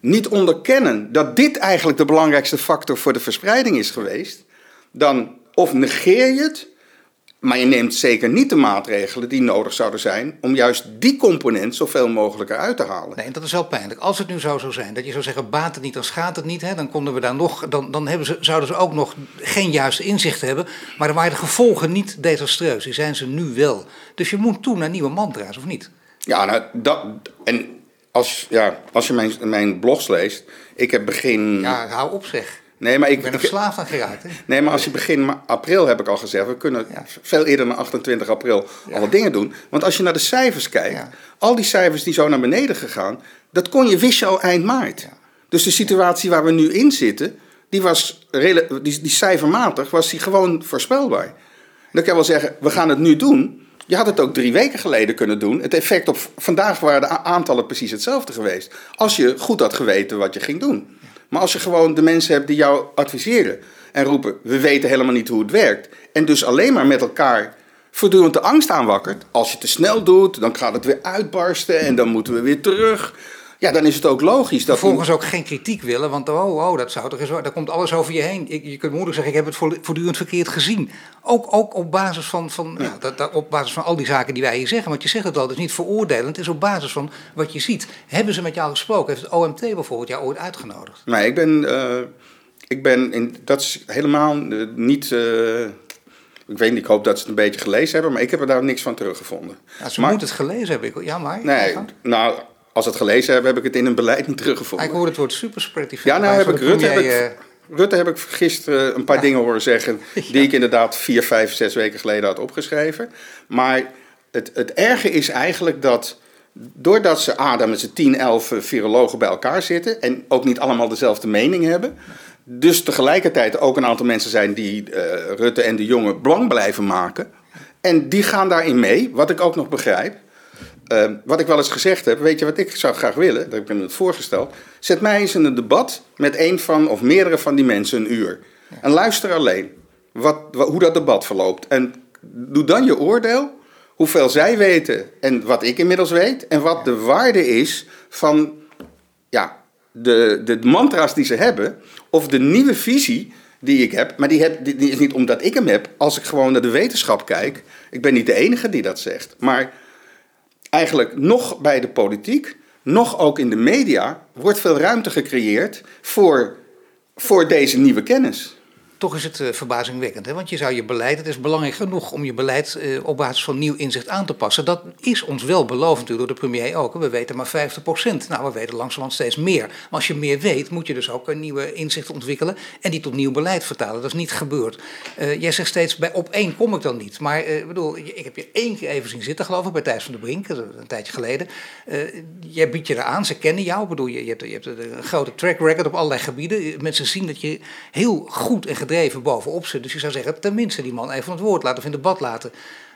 niet onderkennen dat dit eigenlijk de belangrijkste factor voor de verspreiding is geweest, dan of negeer je het, Maar je neemt zeker niet de maatregelen die nodig zouden zijn om juist die component zoveel mogelijk eruit te halen. Nee, en dat is wel pijnlijk. Als het nu zo zou zijn dat je zou zeggen, baat het niet, dan schaadt het niet, hè, dan konden we daar nog, dan, dan hebben ze, zouden ze ook nog geen juiste inzicht hebben. Maar dan waren de gevolgen niet desastreus. Die zijn ze nu wel. Dus je moet toe naar nieuwe mantra's, of niet? Ja, nou, dat, en als, ja, als je mijn, mijn blogs leest, ik heb begin. Ja, hou op zeg. Nee, maar ik, Ik ben er verslaafd aan geraakt. Hè? Nee, maar als je begin april, heb ik al gezegd, we kunnen Ja. veel eerder dan 28 april Ja. alle dingen doen. Want als je naar de cijfers kijkt, Ja. al die cijfers die zo naar beneden gegaan, dat kon je wist je al eind maart. Dus de situatie waar we nu in zitten, die was die, die cijfermatig, was die gewoon voorspelbaar. En dan kan je wel zeggen, we gaan het nu doen. Je had het ook drie weken geleden kunnen doen. Het effect op vandaag waren de aantallen precies hetzelfde geweest. Als je goed had geweten wat je ging doen. Maar als je gewoon de mensen hebt die jou adviseren en roepen: we weten helemaal niet hoe het werkt. En dus alleen maar met elkaar voortdurend de angst aanwakkert. Als je te snel doet, dan gaat het weer uitbarsten en dan moeten we weer terug. Ja, dan is het ook logisch dat. Vervolgens ook geen kritiek willen, want oh, oh dat zou toch eens, daar komt alles over je heen. Je, je kunt moeilijk zeggen, ik heb het voort- voortdurend verkeerd gezien. Ook, ook op basis van, van, ja. dat, op basis van al die zaken die wij hier zeggen. Want je zegt het al, het is niet veroordelend, het is op basis van wat je ziet. Hebben ze met jou gesproken? Heeft het OMT bijvoorbeeld jou ooit uitgenodigd? Nee, ik ben, eh, ik ben in, dat is helemaal eh, niet. eh, ik weet niet, ik hoop dat ze het een beetje gelezen hebben, maar ik heb er daar niks van teruggevonden. Ja, ze Maar- moeten het gelezen hebben. Ik- Ja, maar? Nee, nou, als het gelezen hebben, heb ik het in een beleid niet Ah, teruggevonden. ik hoorde het woord superspread Ja, nou heb ik Rutte, heb Premier, ik, Rutte heb ik gisteren een paar dingen horen zeggen. die ik inderdaad vier, vijf, zes weken geleden had opgeschreven. Maar het, het erge is eigenlijk dat. Doordat ze A, daar met z'n 10, 11 virologen bij elkaar zitten. en ook niet allemaal dezelfde mening hebben. Dus tegelijkertijd ook een aantal mensen zijn die eh, Rutte en de jongen blang blijven maken. En die gaan daarin mee, wat ik ook nog begrijp. Eh, wat ik wel eens gezegd heb, weet je wat ik zou graag willen? Dat heb ik hem het voorgesteld. Zet mij eens in een debat met een van of meerdere van die mensen een uur. En luister alleen wat, wa- hoe dat debat verloopt. En doe dan je oordeel hoeveel zij weten en wat ik inmiddels weet. En wat de waarde is van ja, de, de mantra's die ze hebben. Of de nieuwe visie die ik heb. Maar die, heb, die, die is niet omdat ik hem heb. Als ik gewoon naar de wetenschap kijk. Ik ben niet de enige die dat zegt. Maar eigenlijk nog bij de politiek, nog ook in de media, wordt veel ruimte gecreëerd voor, voor deze nieuwe kennis. Toch is het eh, verbazingwekkend, hè? want je zou je beleid, het is belangrijk genoeg om je beleid eh, op basis van nieuw inzicht aan te passen. Dat is ons wel beloofd natuurlijk door de premier ook. We weten maar 50% Nou, we weten langzamerhand steeds meer. Maar als je meer weet, moet je dus ook een nieuwe inzicht ontwikkelen en die tot nieuw beleid vertalen. Dat is niet gebeurd. Eh, jij zegt steeds, bij op één kom ik dan niet. Maar ik bedoel, ik heb je één keer even zien zitten, geloof ik, bij Thijs van der Brink, een tijdje geleden. Jij biedt je eraan, ze kennen jou. Bedoel, je, je, hebt, je hebt een grote track record op allerlei gebieden. Mensen zien dat je heel goed en gedreven bovenop zit. Dus je zou zeggen, tenminste die man even het woord laten of in debat laten.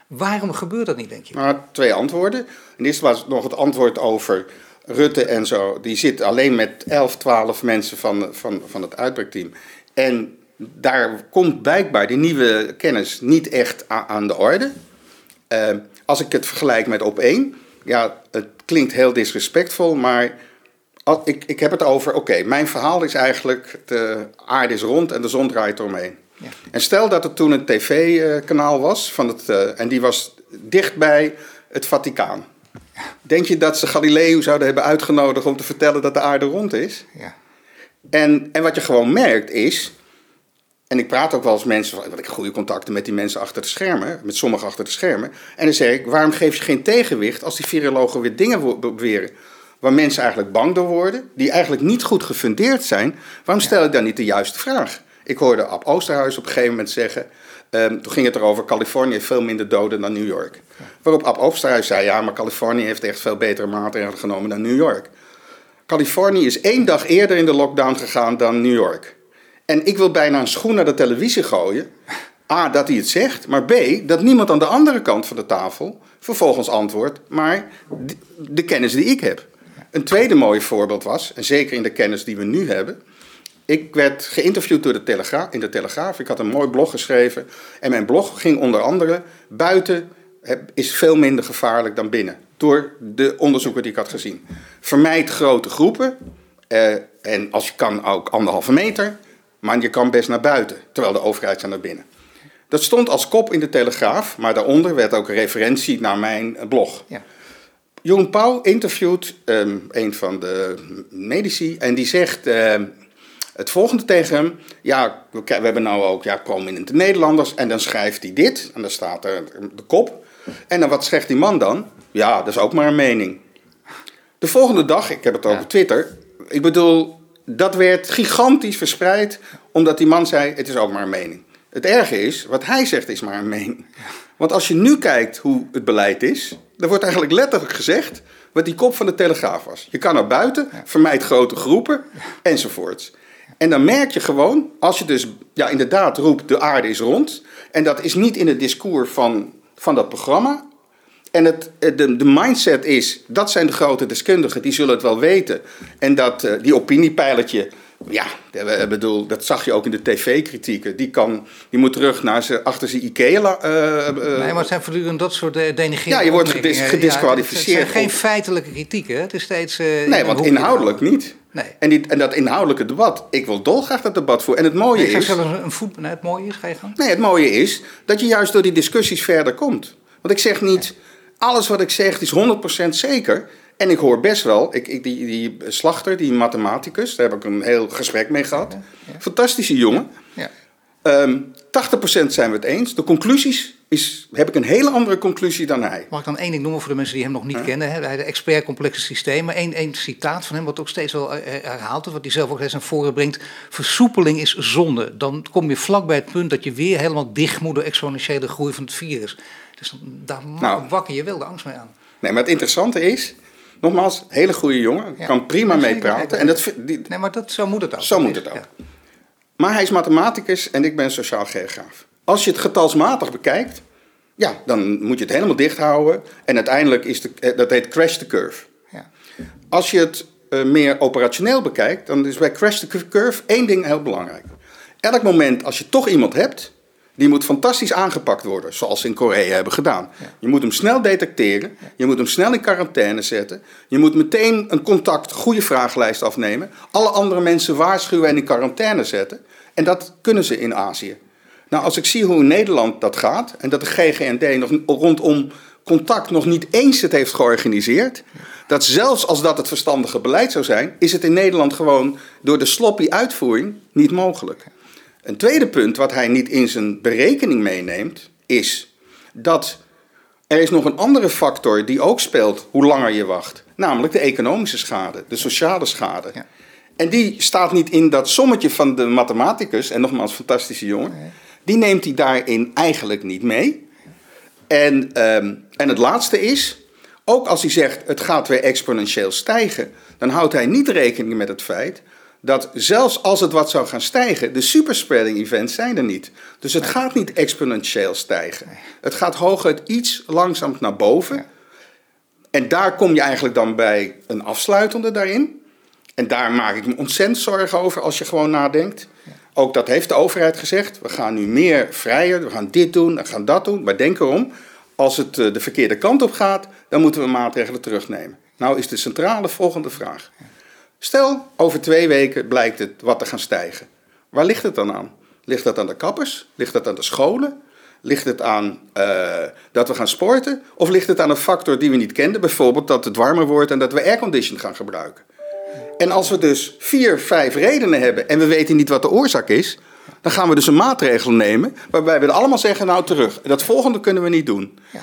Waarom gebeurt dat niet, denk je? Maar twee antwoorden. En eerst was nog het antwoord over Rutte en zo. Die zit alleen met 11, 12 mensen van, van, van het uitbreekteam. En daar komt blijkbaar die nieuwe kennis niet echt aan de orde. Eh, als ik het vergelijk met op één, ja, het klinkt heel disrespectvol, maar ik, ik heb het over, oké, mijn verhaal is eigenlijk, de aarde is rond en de zon draait eromheen. Ja. En stel dat er toen een tv-kanaal was, van het, eh, en die was dichtbij het Vaticaan. Denk je dat ze Galileo zouden hebben uitgenodigd om te vertellen dat de aarde rond is? Ja. En, en wat je gewoon merkt is, en ik praat ook wel eens mensen, want ik heb goede contacten met die mensen achter de schermen, met sommigen achter de schermen. En dan zeg ik, waarom geef je geen tegenwicht als die virologen weer dingen beweren waar mensen eigenlijk bang door worden, die eigenlijk niet goed gefundeerd zijn? Waarom stel ik dan niet de juiste vraag? Ik hoorde Ab Oosterhuis op een gegeven moment zeggen, ehm, toen ging het erover, Californië heeft veel minder doden dan New York. Waarop Ab Oosterhuis zei, ja, maar Californië heeft echt veel betere maatregelen genomen dan New York. Californië is één dag eerder in de lockdown gegaan dan New York. En ik wil bijna een schoen naar de televisie gooien. A, dat hij het zegt, maar B, dat niemand aan de andere kant van de tafel vervolgens antwoordt, maar de, de kennis die ik heb. Een tweede mooi voorbeeld was, en zeker in de kennis die we nu hebben. Ik werd geïnterviewd door de Telegraaf, in de Telegraaf. Ik had een mooi blog geschreven. En mijn blog ging onder andere buiten is veel minder gevaarlijk dan binnen. Door de onderzoeken die ik had gezien. Vermijd grote groepen. eh, en als je kan ook anderhalve meter. Maar je kan best naar buiten. Terwijl de overheid gaat naar binnen. Dat stond als kop in de Telegraaf, maar daaronder werd ook een referentie naar mijn blog. Ja. Jeroen Pauw interviewt um, een van de medici en die zegt um, het volgende tegen hem. Ja, we, we hebben nou ook ja, prominente Nederlanders en dan schrijft hij dit en dan staat er de kop. En dan wat zegt die man dan? Ja, dat is ook maar een mening. De volgende dag, ik heb het over Twitter, ik bedoel, dat werd gigantisch verspreid omdat die man zei, het is ook maar een mening. Het erge is, wat hij zegt is maar een mening. Want als je nu kijkt hoe het beleid is, dan wordt eigenlijk letterlijk gezegd wat die kop van de Telegraaf was. Je kan naar buiten, vermijd grote groepen, enzovoorts. En dan merk je gewoon, als je dus ja, inderdaad roept, de aarde is rond, en dat is niet in het discours van, van dat programma, en het, de, de mindset is, dat zijn de grote deskundigen, die zullen het wel weten. En dat, uh, die opiniepijlertje, ja, bedoel, dat zag je ook in de tv-kritieken. Die, kan, die moet terug naar ze, achter zijn Ikea. Uh, uh, nee, maar het zijn voortdurend dat soort denigreringen. Ja, je wordt gedis, gedisqualificeerd. Ja, het zijn geen feitelijke kritieken. Het is steeds. nee, want inhoudelijk niet. Nee. En, die, en dat inhoudelijke debat, ik wil dolgraag dat debat voeren. En het mooie nee, is. Een voet, nee, het mooie is, ga je gang. Nee, het mooie is dat je juist door die discussies verder komt. Want ik zeg niet, alles wat ik zeg is 100% zeker. En ik hoor best wel, ik, ik, die, die slachter, die mathematicus, daar heb ik een heel gesprek mee gehad. Fantastische jongen. Ja. Um, 80% zijn we het eens. De conclusies is, heb ik een hele andere conclusie dan hij. Mag ik dan één ding noemen voor de mensen die hem nog niet Ja. kennen? Hè? Hij de expert complexe systemen. Eén, één citaat van hem, wat ook steeds wel eh, herhaald wordt, wat hij zelf ook eens naar voren brengt. Versoepeling is zonde. Dan kom je vlak bij het punt dat je weer helemaal dicht moet door exponentiële groei van het virus. Dus dan, daar Nou. wakker je wel de angst mee aan. Nee, maar het interessante is, nogmaals, hele goede jongen, Ja. kan prima Ja, mee zeker. praten. En dat, die, Nee, maar dat, zo moet het ook. Zo moet het ook. Ja. Maar hij is mathematicus en ik ben sociaal geograaf. Als je het getalsmatig bekijkt, ja, dan moet je het helemaal dicht houden. En uiteindelijk is de, eh, dat heet crash the curve. Ja. Als je het eh, meer operationeel bekijkt, dan is bij crash the curve één ding heel belangrijk. Elk moment als je toch iemand hebt, die moet fantastisch aangepakt worden, zoals ze in Korea hebben gedaan. Je moet hem snel detecteren, je moet hem snel in quarantaine zetten, je moet meteen een contact, goede vragenlijst afnemen, alle andere mensen waarschuwen en in quarantaine zetten. En dat kunnen ze in Azië. Nou, als ik zie hoe in Nederland dat gaat en dat de GGND nog rondom contact nog niet eens het heeft georganiseerd, dat zelfs als dat het verstandige beleid zou zijn, is het in Nederland gewoon door de sloppy uitvoering niet mogelijk. Een tweede punt wat hij niet in zijn berekening meeneemt, is dat er is nog een andere factor die ook speelt hoe langer je wacht. Namelijk de economische schade, de sociale schade. Ja. En die staat niet in dat sommetje van de mathematicus, en nogmaals, fantastische jongen. Die neemt hij daarin eigenlijk niet mee. En, ehm, en het laatste is, ook als hij zegt het gaat weer exponentieel stijgen, dan houdt hij niet rekening met het feit dat zelfs als het wat zou gaan stijgen, de superspreading events zijn er niet. Dus het gaat niet exponentieel stijgen. Het gaat hooguit iets langzaam naar boven. En daar kom je eigenlijk dan bij een afsluitende daarin. En daar maak ik me ontzettend zorgen over als je gewoon nadenkt. Ook dat heeft de overheid gezegd. We gaan nu meer vrijer, we gaan dit doen, we gaan dat doen. Maar denk erom, als het eh, de verkeerde kant op gaat, dan moeten we maatregelen terugnemen. Nou is de centrale volgende vraag. Stel, over twee weken blijkt het wat te gaan stijgen. Waar ligt het dan aan? Ligt dat aan de kappers? Ligt dat aan de scholen? Ligt het aan eh, dat we gaan sporten? Of ligt het aan een factor die we niet kenden? Bijvoorbeeld dat het warmer wordt en dat we aircondition gaan gebruiken. En als we dus vier, vijf redenen hebben en we weten niet wat de oorzaak is, dan gaan we dus een maatregel nemen waarbij we allemaal zeggen, nou terug, dat volgende kunnen we niet doen. Ja.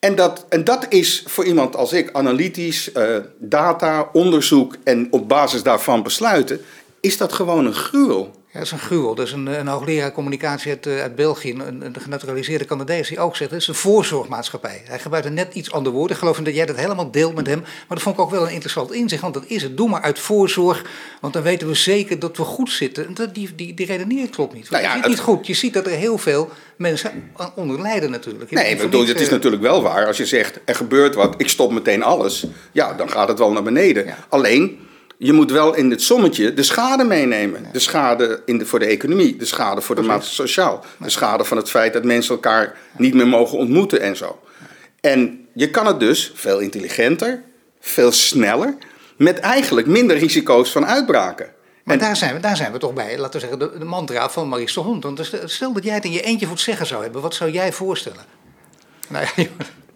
En dat, en dat is voor iemand als ik, analytisch, eh, data, onderzoek en op basis daarvan besluiten, is dat gewoon een gruwel. Ja, dat is een gruwel. Dat is een, een hoogleraar communicatie uit, eh, uit België, een, een genaturaliseerde Canadees, die ook zegt: het is een voorzorgmaatschappij. Hij gebruikt net iets ander woord. Ik geloof dat jij dat helemaal deelt met hem. Maar dat vond ik ook wel een interessant inzicht, want dat is het. Doe maar uit voorzorg, want dan weten we zeker dat we goed zitten. En dat, die, die, die redenering klopt niet. Nou ja, het- niet goed. Je ziet dat er heel veel mensen onder lijden natuurlijk. Je Nee, ik bedoel, het is eh, natuurlijk wel waar. Als je zegt, er gebeurt wat, ik stop meteen alles. Ja, dan gaat het wel naar beneden. Ja. Alleen, je moet wel in het sommetje de schade meenemen. De schade in de, voor de economie, de schade voor de maatschappij sociaal. De schade van het feit dat mensen elkaar niet meer mogen ontmoeten en zo. En je kan het dus veel intelligenter, veel sneller, met eigenlijk minder risico's van uitbraken. Maar daar, zijn we, daar zijn we toch bij, laten we zeggen, de, de mantra van Maurice de Hond. Want stel dat jij het in je eentje voor het zeggen zou hebben, wat zou jij voorstellen? Nou, ja,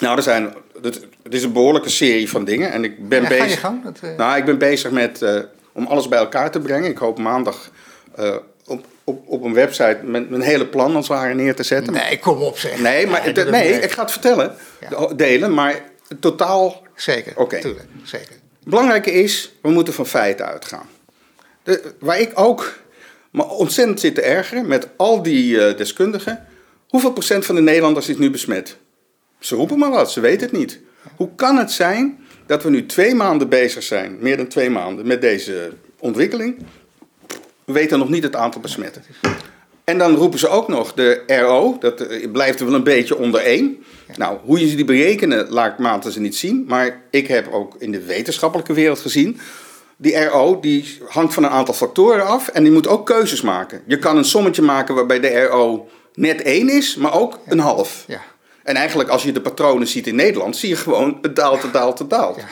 nou er zijn, het, is een behoorlijke serie van dingen. En ik ben bezig. Ga je gang? uh... Nou, ik ben bezig met uh, om alles bij elkaar te brengen. Ik hoop maandag uh, op, op, op een website met mijn hele plan als het ware neer te zetten. Nee, kom op zeg. Nee, maar, nee, nee ik ga het vertellen, ja. delen, maar totaal... Zeker, oké. Okay. Zeker. Belangrijke is, we moeten van feiten uitgaan. De, waar ik ook me ontzettend zit te ergeren met al die deskundigen. Hoeveel procent van de Nederlanders is nu besmet? Ze roepen maar wat, ze weten het niet. Hoe kan het zijn dat we nu twee maanden bezig zijn, meer dan twee maanden, met deze ontwikkeling? We weten nog niet het aantal besmetten. En dan roepen ze ook nog de RO, dat eh, blijft er wel een beetje onder één. Nou, hoe je die berekenen, laat maten ze niet zien. Maar ik heb ook in de wetenschappelijke wereld gezien. Die RO die hangt van een aantal factoren af en die moet ook keuzes maken. Je kan een sommetje maken waarbij de RO net één is, maar ook een half. Ja. En eigenlijk als je de patronen ziet in Nederland, zie je gewoon het daalt, het daalt, het daalt. Ja.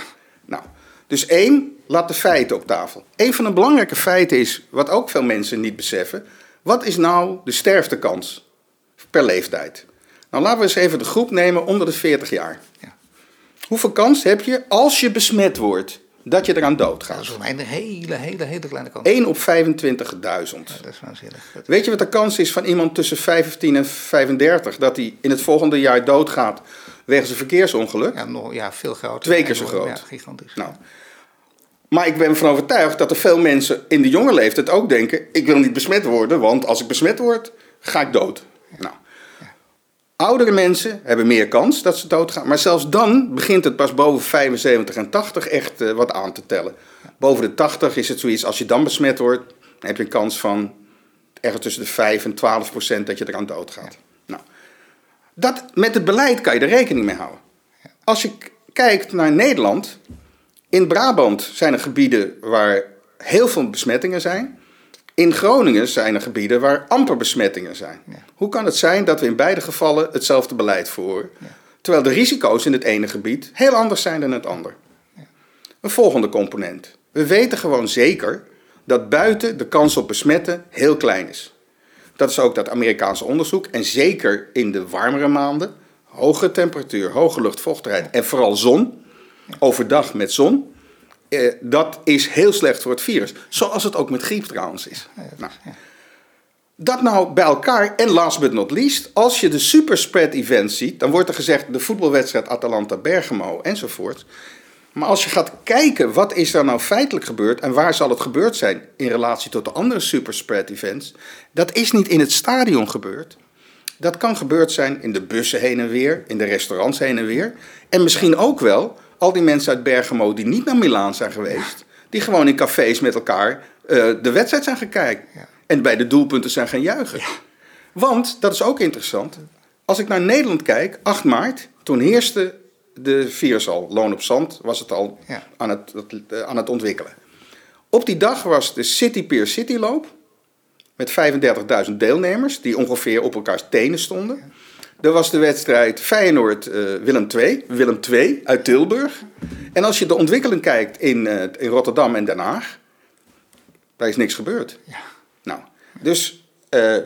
Nou, dus één, laat de feiten op tafel. Een van de belangrijke feiten is, wat ook veel mensen niet beseffen, wat is nou de sterftekans per leeftijd? Nou, laten we eens even de groep nemen onder de 40 jaar. Ja. Hoeveel kans heb je als je besmet wordt dat je eraan doodgaat? Dat is voor mij een hele, hele, hele kleine kans. 1 op 25.000. Ja, dat is waanzinnig. Weet je wat de kans is van iemand tussen 15 en 35 dat hij in het volgende jaar doodgaat wegens een verkeersongeluk? Ja, nog, ja veel groter. Twee keer zo groot. Ja, gigantisch. Nou, maar ik ben ervan overtuigd dat er veel mensen in de jonge leeftijd ook denken: ik wil niet besmet worden, want als ik besmet word, ga ik dood. Nou, Oudere mensen hebben meer kans dat ze doodgaan. Maar zelfs dan begint het pas boven 75 en 80 echt uh, wat aan te tellen. Boven de 80 is het zoiets, als je dan besmet wordt, dan heb je een kans van ergens tussen de 5 en 12 procent dat je eraan doodgaat. Nou, dat, met het beleid kan je er rekening mee houden. Als je kijkt naar Nederland, in Brabant zijn er gebieden waar heel veel besmettingen zijn. In Groningen zijn er gebieden waar amper besmettingen zijn. Hoe kan het zijn dat we in beide gevallen hetzelfde beleid voeren, terwijl de risico's in het ene gebied heel anders zijn dan het ander? Een volgende component. We weten gewoon zeker dat buiten de kans op besmetten heel klein is. Dat is ook dat Amerikaanse onderzoek. En zeker in de warmere maanden, hoge temperatuur, hoge luchtvochtigheid en vooral zon, overdag met zon, eh, dat is heel slecht voor het virus. Zoals het ook met griep trouwens is. Nou, dat nou bij elkaar, en last but not least, als je de superspread events ziet, dan wordt er gezegd de voetbalwedstrijd Atalanta-Bergamo enzovoort. Maar als je gaat kijken wat is er nou feitelijk gebeurd en waar zal het gebeurd zijn in relatie tot de andere superspread events, dat is niet in het stadion gebeurd. Dat kan gebeurd zijn in de bussen heen en weer, in de restaurants heen en weer. En misschien ook wel al die mensen uit Bergamo die niet naar Milaan zijn geweest, die gewoon in cafés met elkaar uh, de wedstrijd zijn gaan kijken. Ja. En bij de doelpunten zijn gaan juichen. Want, dat is ook interessant, als ik naar Nederland kijk, 8 maart, toen heerste de virus al. Loon op zand was het al aan, het, eh, aan het ontwikkelen. Op die dag was de City Pier City loop met 35.000 deelnemers die ongeveer op elkaars tenen stonden. Er was de wedstrijd Feyenoord-Willem uh, II, Willem II uit Tilburg. En als je de ontwikkeling kijkt in, uh, in Rotterdam en Den Haag, daar is niks gebeurd. Ja. Nou, dus, uh,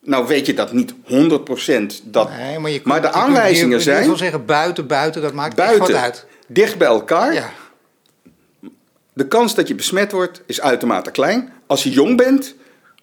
nou weet je dat niet 100% dat. Nee, maar, je kunt, maar de aanwijzingen je, zijn. Ik wil zeggen, buiten, buiten, dat maakt buiten, echt wat uit. Dicht bij elkaar. Ja. De kans dat je besmet wordt is uitermate klein. Als je jong bent,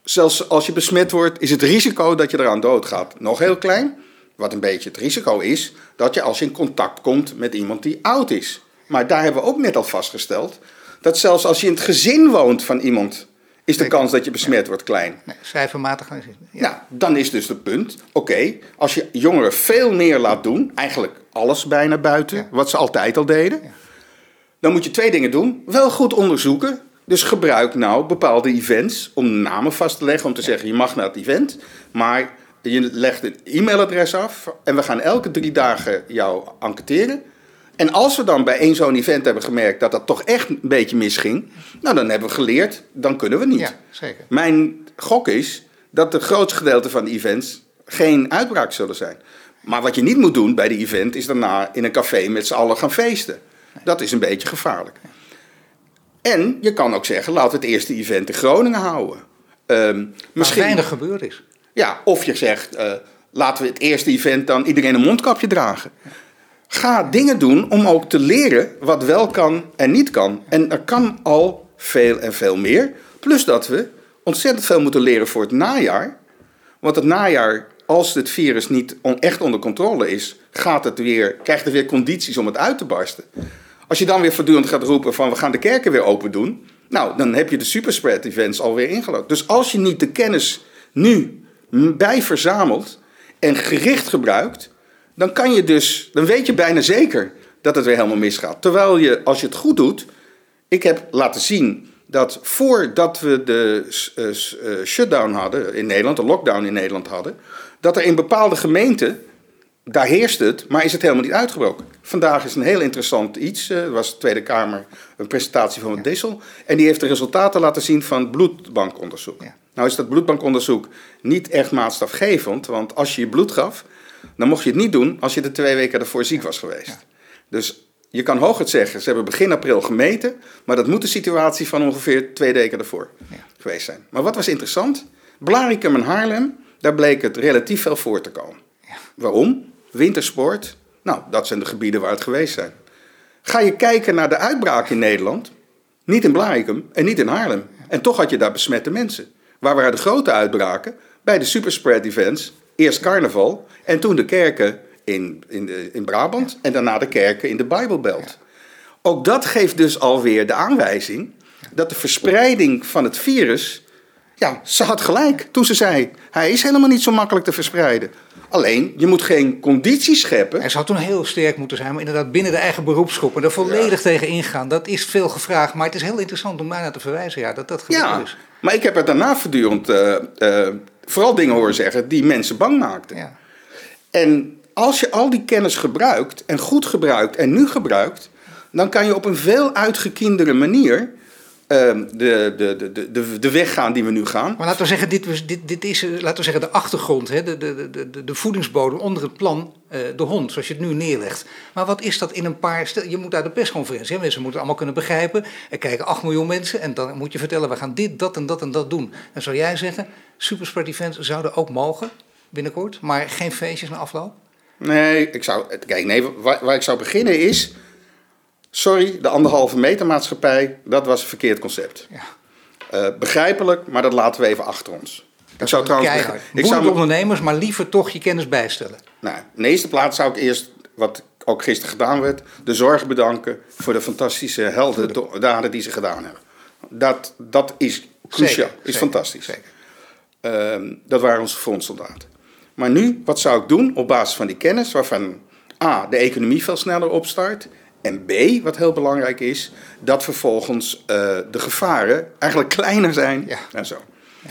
zelfs als je besmet wordt, is het risico dat je eraan doodgaat nog heel klein. Wat een beetje het risico is dat je als je in contact komt met iemand die oud is. Maar daar hebben we ook net al vastgesteld dat zelfs als je in het gezin woont van iemand, is de kans dat je besmet wordt klein. Nee, cijfermatig. Ja. Nou, dan is dus het punt, oké, als je jongeren veel meer laat doen, eigenlijk alles bijna buiten, wat ze altijd al deden, dan moet je twee dingen doen. Wel goed onderzoeken. Dus gebruik nou bepaalde events om namen vast te leggen, om te zeggen je mag naar het event, maar je legt een e-mailadres af en we gaan elke drie dagen jou enquêteren. En als we dan bij één zo'n event hebben gemerkt dat dat toch echt een beetje misging, nou dan hebben we geleerd, dan kunnen we niet. Ja, zeker. Mijn gok is dat het grootste gedeelte van de events geen uitbraak zullen zijn. Maar wat je niet moet doen bij de event is daarna in een café met z'n allen gaan feesten. Dat is een beetje gevaarlijk. En je kan ook zeggen, laten we het eerste event in Groningen houden. Um, misschien weinig gebeurd is. Ja, of je zegt, uh, laten we het eerste event dan iedereen een mondkapje dragen. Ga dingen doen om ook te leren wat wel kan en niet kan. En er kan al veel en veel meer. Plus dat we ontzettend veel moeten leren voor het najaar. Want het najaar, als het virus niet echt onder controle is, gaat het weer, krijgt het weer condities om het uit te barsten. Als je dan weer voortdurend gaat roepen van we gaan de kerken weer open doen, nou, dan heb je de superspread events alweer ingelopen. Dus als je niet de kennis nu bij verzamelt en gericht gebruikt, dan kan je dus, dan weet je bijna zeker dat het weer helemaal misgaat. Terwijl je, als je het goed doet, ik heb laten zien dat voordat we de uh, shutdown hadden in Nederland, de lockdown in Nederland hadden, dat er in bepaalde gemeenten, daar heerst het, maar is het helemaal niet uitgebroken. Vandaag is een heel interessant iets, uh, was de Tweede Kamer een presentatie van het Dissel, en die heeft de resultaten laten zien van bloedbankonderzoek. Ja. Nou is dat bloedbankonderzoek niet echt maatstafgevend, want als je je bloed gaf, dan mocht je het niet doen als je de twee weken ervoor ziek was geweest. Dus je kan hooguit zeggen, ze hebben begin april gemeten, maar dat moet de situatie van ongeveer twee weken ervoor geweest zijn. Maar wat was interessant? Blaricum en Haarlem, daar bleek het relatief veel voor te komen. Waarom? Wintersport, nou, dat zijn de gebieden waar het geweest zijn. Ga je kijken naar de uitbraak in Nederland, niet in Blaricum en niet in Haarlem. En toch had je daar besmette mensen. Waar waren de grote uitbraken? Bij de superspread events, eerst carnaval en toen de kerken in, in, de, in Brabant en daarna de kerken in de Bijbelbelt. Ook dat geeft dus alweer de aanwijzing dat de verspreiding van het virus. Ja, ze had gelijk toen ze zei: hij is helemaal niet zo makkelijk te verspreiden. Alleen, je moet geen condities scheppen. Hij zou toen heel sterk moeten zijn, maar inderdaad binnen de eigen beroepsgroep en er volledig tegen ingaan. Dat is veel gevraagd, maar het is heel interessant om naar te verwijzen, ja, dat dat gebeurt ja, is. Maar ik heb er daarna voortdurend uh, uh, vooral dingen horen zeggen die mensen bang maakten. Ja. En als je al die kennis gebruikt en goed gebruikt en nu gebruikt, dan kan je op een veel uitgekindere manier de, de, de, de, de weg gaan die we nu gaan. Maar laten we zeggen, dit, dit, dit is laten we zeggen, de achtergrond, hè, de, de, de, de voedingsbodem onder het plan, de hond, zoals je het nu neerlegt. Maar wat is dat in een paar... Stel, je moet naar de persconferentie, hè, mensen moeten allemaal kunnen begrijpen. Er kijken 8 miljoen mensen en dan moet je vertellen, we gaan dit, dat en dat en dat doen. En zou jij zeggen, Supersport Events zouden ook mogen binnenkort, maar geen feestjes na afloop? Nee, ik zou, kijk, nee waar, waar ik zou beginnen is. Sorry, de anderhalve meter maatschappij, dat was een verkeerd concept. Ja. Uh, begrijpelijk, maar dat laten we even achter ons. Dat ik zou trouwens. Ik zou ondernemers, maar liever toch je kennis bijstellen. Nou, in de eerste plaats zou ik eerst, wat ook gisteren gedaan werd, de zorg bedanken voor de fantastische heldendaden die ze gedaan hebben. Dat, dat is cruciaal, is fantastisch. Zeker. Uh, dat waren onze frontsoldaten. Maar nu, wat zou ik doen op basis van die kennis, waarvan A, de economie veel sneller opstart. En B, wat heel belangrijk is, dat vervolgens uh, de gevaren eigenlijk kleiner zijn ja. en zo. Ja.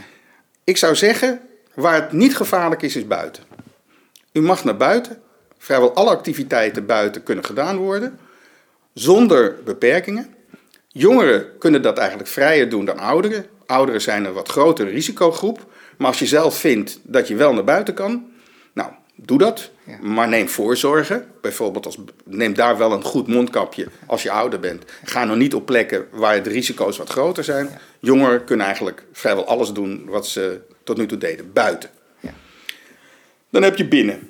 Ik zou zeggen, waar het niet gevaarlijk is, is buiten. U mag naar buiten. Vrijwel alle activiteiten buiten kunnen gedaan worden. Zonder beperkingen. Jongeren kunnen dat eigenlijk vrijer doen dan ouderen. Ouderen zijn een wat grotere risicogroep. Maar als je zelf vindt dat je wel naar buiten kan, doe dat. Maar neem voorzorgen. Bijvoorbeeld, als, neem daar wel een goed mondkapje als je ouder bent. Ga nog niet op plekken waar de risico's wat groter zijn. Jongeren kunnen eigenlijk vrijwel alles doen wat ze tot nu toe deden, buiten. Ja. Dan heb je binnen.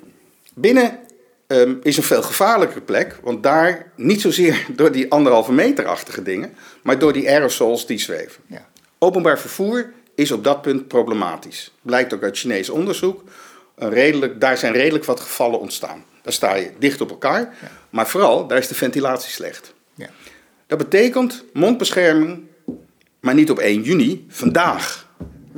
Binnen um, is een veel gevaarlijker plek, want daar niet zozeer door die anderhalve meterachtige dingen, maar door die aerosols die zweven. Openbaar vervoer is op dat punt problematisch. Blijkt ook uit Chinees onderzoek. Redelijk, daar zijn redelijk wat gevallen ontstaan. Daar sta je dicht op elkaar, maar vooral daar is de ventilatie slecht. Ja. Dat betekent mondbescherming, maar niet op 1 juni, vandaag.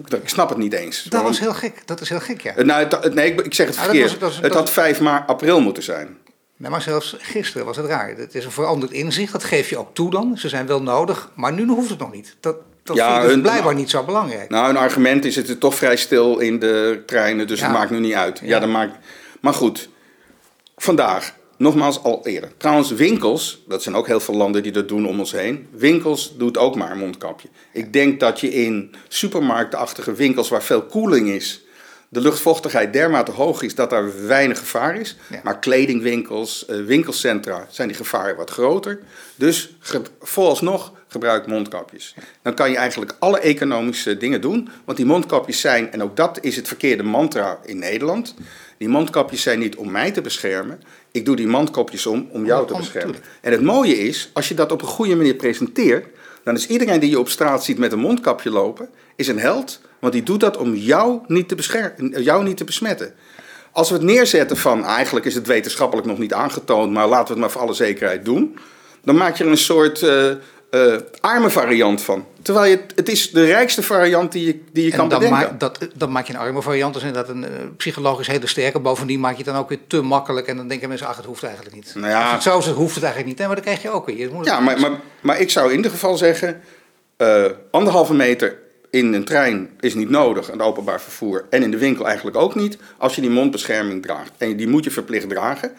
Ik snap het niet eens. Dat was heel gek. Dat is heel gek, ja. Nou, nee, ik, zeg het verkeerd. het had 5 maart, april moeten zijn. Nee, maar zelfs gisteren was het raar. Het is een veranderd inzicht. Dat geef je ook toe dan. Ze zijn wel nodig, maar nu hoeft het nog niet. Dat, dat ja, dus blijkbaar nou, niet zo belangrijk. Nou, een argument is het toch vrij stil in de treinen, dus ja. het maakt nu niet uit. Ja. dat maakt, maar goed, vandaag, nogmaals al eerder. Trouwens, winkels, dat zijn ook heel veel landen die dat doen om ons heen. Winkels doet ook maar een mondkapje. Ik denk dat je in supermarktachtige winkels waar veel koeling is, de luchtvochtigheid dermate hoog is dat er weinig gevaar is. Maar kledingwinkels, eh, winkelcentra zijn die gevaren wat groter. Dus vooralsnog gebruik mondkapjes. Dan kan je eigenlijk alle economische dingen doen. Want die mondkapjes zijn, en ook dat is het verkeerde mantra in Nederland. Die mondkapjes zijn niet om mij te beschermen. Ik doe die mondkapjes om om jou te beschermen. En het mooie is, als je dat op een goede manier presenteert, dan is iedereen die je op straat ziet met een mondkapje lopen, is een held. Want die doet dat om jou niet te, beschermen, jou niet te besmetten. Als we het neerzetten van, eigenlijk is het wetenschappelijk nog niet aangetoond, maar laten we het maar voor alle zekerheid doen. Dan maak je er een soort uh, uh, arme variant van. Terwijl je, het is de rijkste variant die je, die je kan dan bedenken. Maak, dat, dan maak je een arme variant, dus inderdaad een uh, psychologisch hele sterke. Bovendien maak je het dan ook weer te makkelijk en dan denken mensen, ach het hoeft eigenlijk niet. Nou ja, Als het zo is, hoeft het eigenlijk niet, hè, maar dan krijg je ook weer. Je ja, maar, maar, maar ik zou in ieder geval zeggen, anderhalve meter in een trein is niet nodig, een openbaar vervoer. En in de winkel eigenlijk ook niet, als je die mondbescherming draagt. En die moet je verplicht dragen.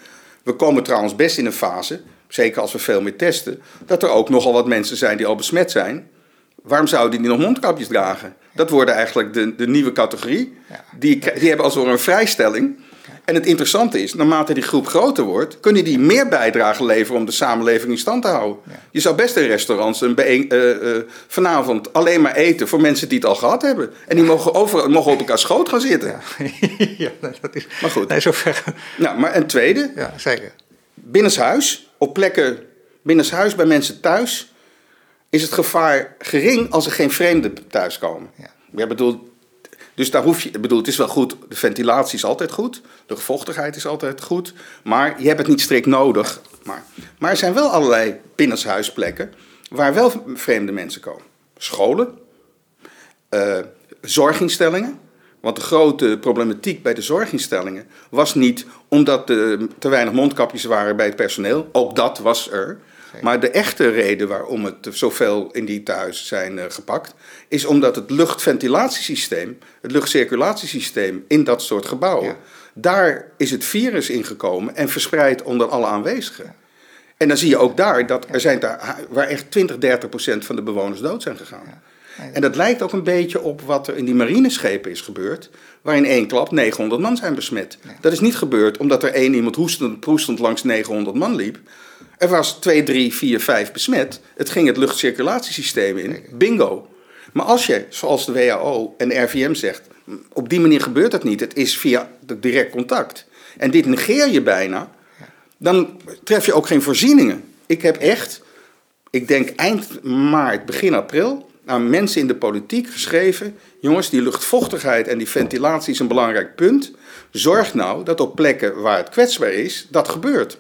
We komen trouwens best in een fase, zeker als we veel meer testen, dat er ook nogal wat mensen zijn die al besmet zijn. Waarom zouden die nog mondkapjes dragen? Dat worden eigenlijk de, de nieuwe categorie. Die, die hebben als het een vrijstelling. En het interessante is, naarmate die groep groter wordt, kunnen die meer bijdrage leveren om de samenleving in stand te houden. Ja. Je zou best in restaurants een bijeen, uh, uh, vanavond alleen maar eten voor mensen die het al gehad hebben. En die mogen, over, mogen op elkaar schoot gaan zitten. Ja, ja dat is. Maar goed. Nee, zover. Nou, maar een tweede. Ja, zeker. Binnenshuis, op plekken binnenshuis bij mensen thuis, is het gevaar gering als er geen vreemden thuiskomen. Ja. Ik bedoel, dus daar hoef je, ik bedoel, het is wel goed, de ventilatie is altijd goed, de vochtigheid is altijd goed, maar je hebt het niet strikt nodig. Maar, maar er zijn wel allerlei binnenshuisplekken waar wel vreemde mensen komen. Scholen, uh, zorginstellingen. Want de grote problematiek bij de zorginstellingen was niet omdat er te weinig mondkapjes waren bij het personeel. Ook dat was er. Maar de echte reden waarom het zoveel in die thuis zijn uh, gepakt, is omdat het luchtventilatiesysteem, het luchtcirculatiesysteem in dat soort gebouwen, daar is het virus ingekomen en verspreid onder alle aanwezigen. En dan zie je ook daar dat er zijn daar, waar echt 20, 30 procent van de bewoners dood zijn gegaan. En dat lijkt ook een beetje op wat er in die marineschepen is gebeurd, waar in één klap 900 man zijn besmet. Dat is niet gebeurd omdat er één iemand hoestend, proestend langs 900 man liep. Er was 2, 3, 4, 5 besmet. Het ging het luchtcirculatiesysteem in. Bingo. Maar als je, zoals de WHO en RVM zegt, op die manier gebeurt dat niet. Het is via direct contact. En dit negeer je bijna. Dan tref je ook geen voorzieningen. Ik heb echt, ik denk eind maart, begin april, aan mensen in de politiek geschreven: jongens, die luchtvochtigheid en die ventilatie is een belangrijk punt. Zorg nou dat op plekken waar het kwetsbaar is, dat gebeurt.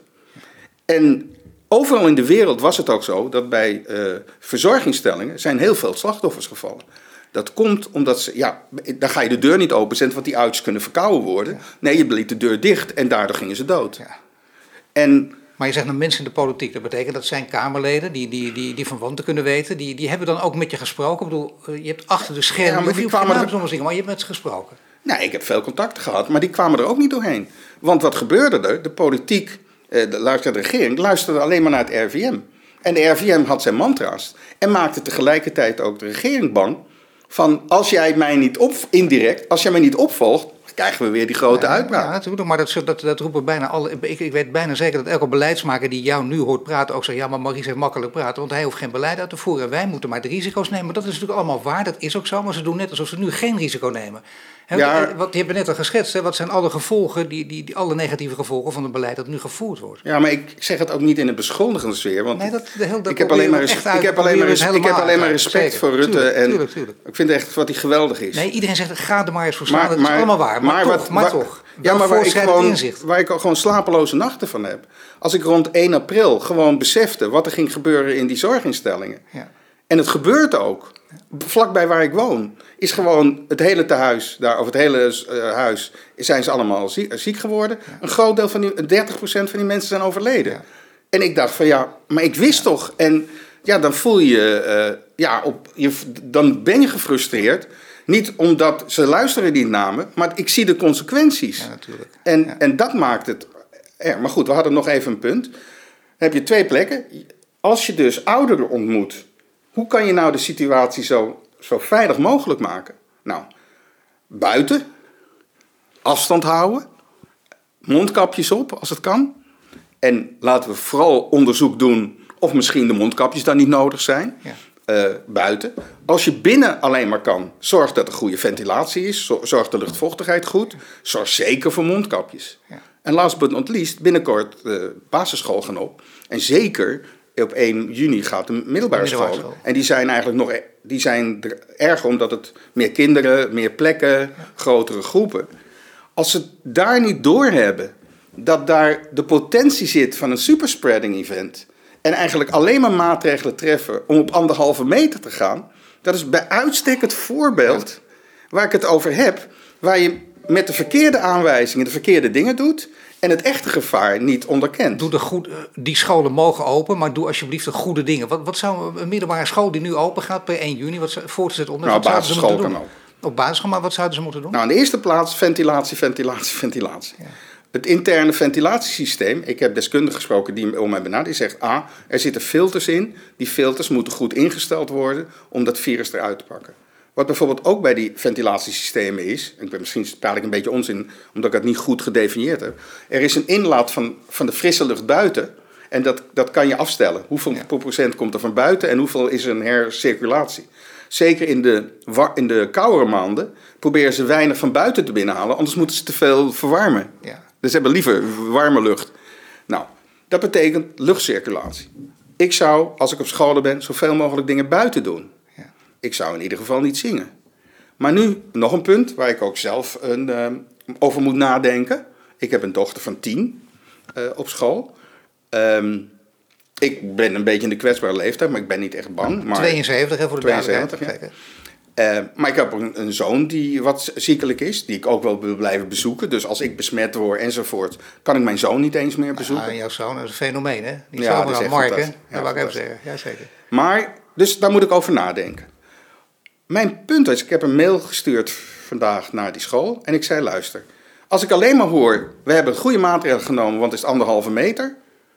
En overal in de wereld was het ook zo dat bij uh, verzorgingstellingen zijn heel veel slachtoffers gevallen. Dat komt omdat ze, ja, dan ga je de deur niet openzetten, want die uitjes kunnen verkouden worden. Nee, je liet de deur dicht en daardoor gingen ze dood. Ja. En maar je zegt nou mensen in de politiek, dat betekent dat zijn Kamerleden die, die, die, die van wanten kunnen weten. Die, die hebben dan ook met je gesproken. Ik bedoel, eh, je hebt achter de schermen, ja, maar, die kwamen er... maar je hebt met ze gesproken. Nee, ik heb veel contacten gehad, maar die kwamen er ook niet doorheen. Want wat gebeurde er? De politiek, eh, de, de regering, luisterde alleen maar naar het RVM. En de RVM had zijn mantra's en maakte tegelijkertijd ook de regering bang van als jij mij niet op, indirect, als jij mij niet opvolgt, krijgen we weer die grote ja, uitbraak. Ja, natuurlijk, maar dat, dat, dat roepen bijna alle. Ik, ik weet bijna zeker dat elke beleidsmaker die jou nu hoort praten ook zegt: ja, maar Maurice heeft makkelijk praten, want hij hoeft geen beleid uit te voeren. Wij moeten maar de risico's nemen. Dat is natuurlijk allemaal waar, dat is ook zo, maar ze doen net alsof ze nu geen risico nemen. Ja, wat, je hebt net al geschetst, hè, wat zijn alle gevolgen, die, die, die, alle negatieve gevolgen van het beleid dat nu gevoerd wordt? Ja, maar ik zeg het ook niet in een beschuldigende sfeer. Want nee, dat, de heel, dat ik heb alleen maar, ik heb alleen maar, ik heb alleen maar respect voor Rutte. Tuurlijk, en tuurlijk, tuurlijk. Ik vind echt wat hij geweldig is. Nee, iedereen zegt: ga er maar eens voor slaan. Dat is allemaal waar. Maar, maar toch, maar toch. Ja, maar waar ik, gewoon, waar ik gewoon slapeloze nachten van heb. Als ik rond 1 april gewoon besefte wat er ging gebeuren in die zorginstellingen. Ja. En het gebeurt ook. Vlakbij waar ik woon is gewoon het hele tehuis, daar, of het hele uh, huis, zijn ze allemaal ziek, geworden. Een groot deel van die, 30% van die mensen zijn overleden. Ja. En ik dacht van ja, maar ik wist toch. En ja, dan voel je, uh, ja, op, je, dan ben je gefrustreerd. Niet omdat ze luisteren die namen, maar ik zie de consequenties. Ja, natuurlijk. En, en dat maakt het. Maar goed, we hadden nog even een punt. Dan heb je twee plekken. Als je dus ouderen ontmoet, hoe kan je nou de situatie zo, zo veilig mogelijk maken? Nou, buiten, afstand houden, mondkapjes op als het kan. En laten we vooral onderzoek doen Of misschien de mondkapjes dan niet nodig zijn. Ja. eh, buiten. Als je binnen alleen maar kan, zorg dat er goede ventilatie is. zo- Zorg de luchtvochtigheid goed. Zorg zeker voor mondkapjes. Ja. En last but not least, binnenkort de basisschool gaan op. En zeker op 1 juni gaat de middelbare De middelbare school. En die zijn eigenlijk nog e- die zijn er erger omdat het meer kinderen, meer plekken, grotere groepen. Als ze daar niet doorhebben dat daar de potentie zit van een superspreading event. En eigenlijk alleen maar maatregelen treffen om op anderhalve meter te gaan. Dat is bij uitstek het voorbeeld waar ik het over heb. Waar je met de verkeerde aanwijzingen de verkeerde dingen doet. En het echte gevaar niet onderkent. Doe de goed, eh, die scholen mogen open, maar doe alsjeblieft de goede dingen. Wat, wat zou een middelbare school die nu open gaat per 1 juni, wat zou- voortgezet onder? Nou, basisschool kan ook. Op basisschool, maar wat zouden ze moeten doen? Nou, in de eerste plaats ventilatie, ventilatie, ventilatie. Het interne ventilatiesysteem, ik heb deskundigen gesproken die om mij benaderd, die zegt A, er zitten filters in. Die filters moeten goed ingesteld worden om dat virus eruit te pakken. Wat bijvoorbeeld ook bij die ventilatiesystemen is, ik ben misschien praat ik een beetje onzin omdat ik het niet goed gedefinieerd heb. Er is een inlaat van, van de frisse lucht buiten en dat, dat kan je afstellen. Hoeveel procent komt er van buiten en hoeveel is er een hercirculatie? Zeker in de, in de koudere maanden proberen ze weinig van buiten te binnenhalen, anders moeten ze te veel verwarmen. Ja. Dus ze hebben liever warme lucht. Nou, dat betekent luchtcirculatie. Ik zou, als ik op scholen ben, zoveel mogelijk dingen buiten doen. Ja. Ik zou in ieder geval niet zingen. Maar nu nog een punt waar ik ook zelf een, eh, over moet nadenken. Ik heb een dochter van tien eh, op school. Ehm, ik ben een beetje in de kwetsbare leeftijd, maar ik ben niet echt bang. Maar, 72, hè, voor de 72, duidelijkheid. ja. Kijk, hè. Eh, maar ik heb een, een zoon die wat ziekelijk is, die ik ook wel wil blijven bezoeken. Dus als ik besmet word enzovoort, kan ik mijn zoon niet eens meer bezoeken. Ah, jouw zoon is een fenomeen, hè? Die Ja, zoon dat is Mark, hè? Ja, Dat wou ik even zeggen. Jazeker. Maar, dus daar moet ik over nadenken. Mijn punt is, ik heb een mail gestuurd vandaag naar die school en ik zei, luister, als ik alleen maar hoor, we hebben goede maatregelen genomen, want het is anderhalve meter,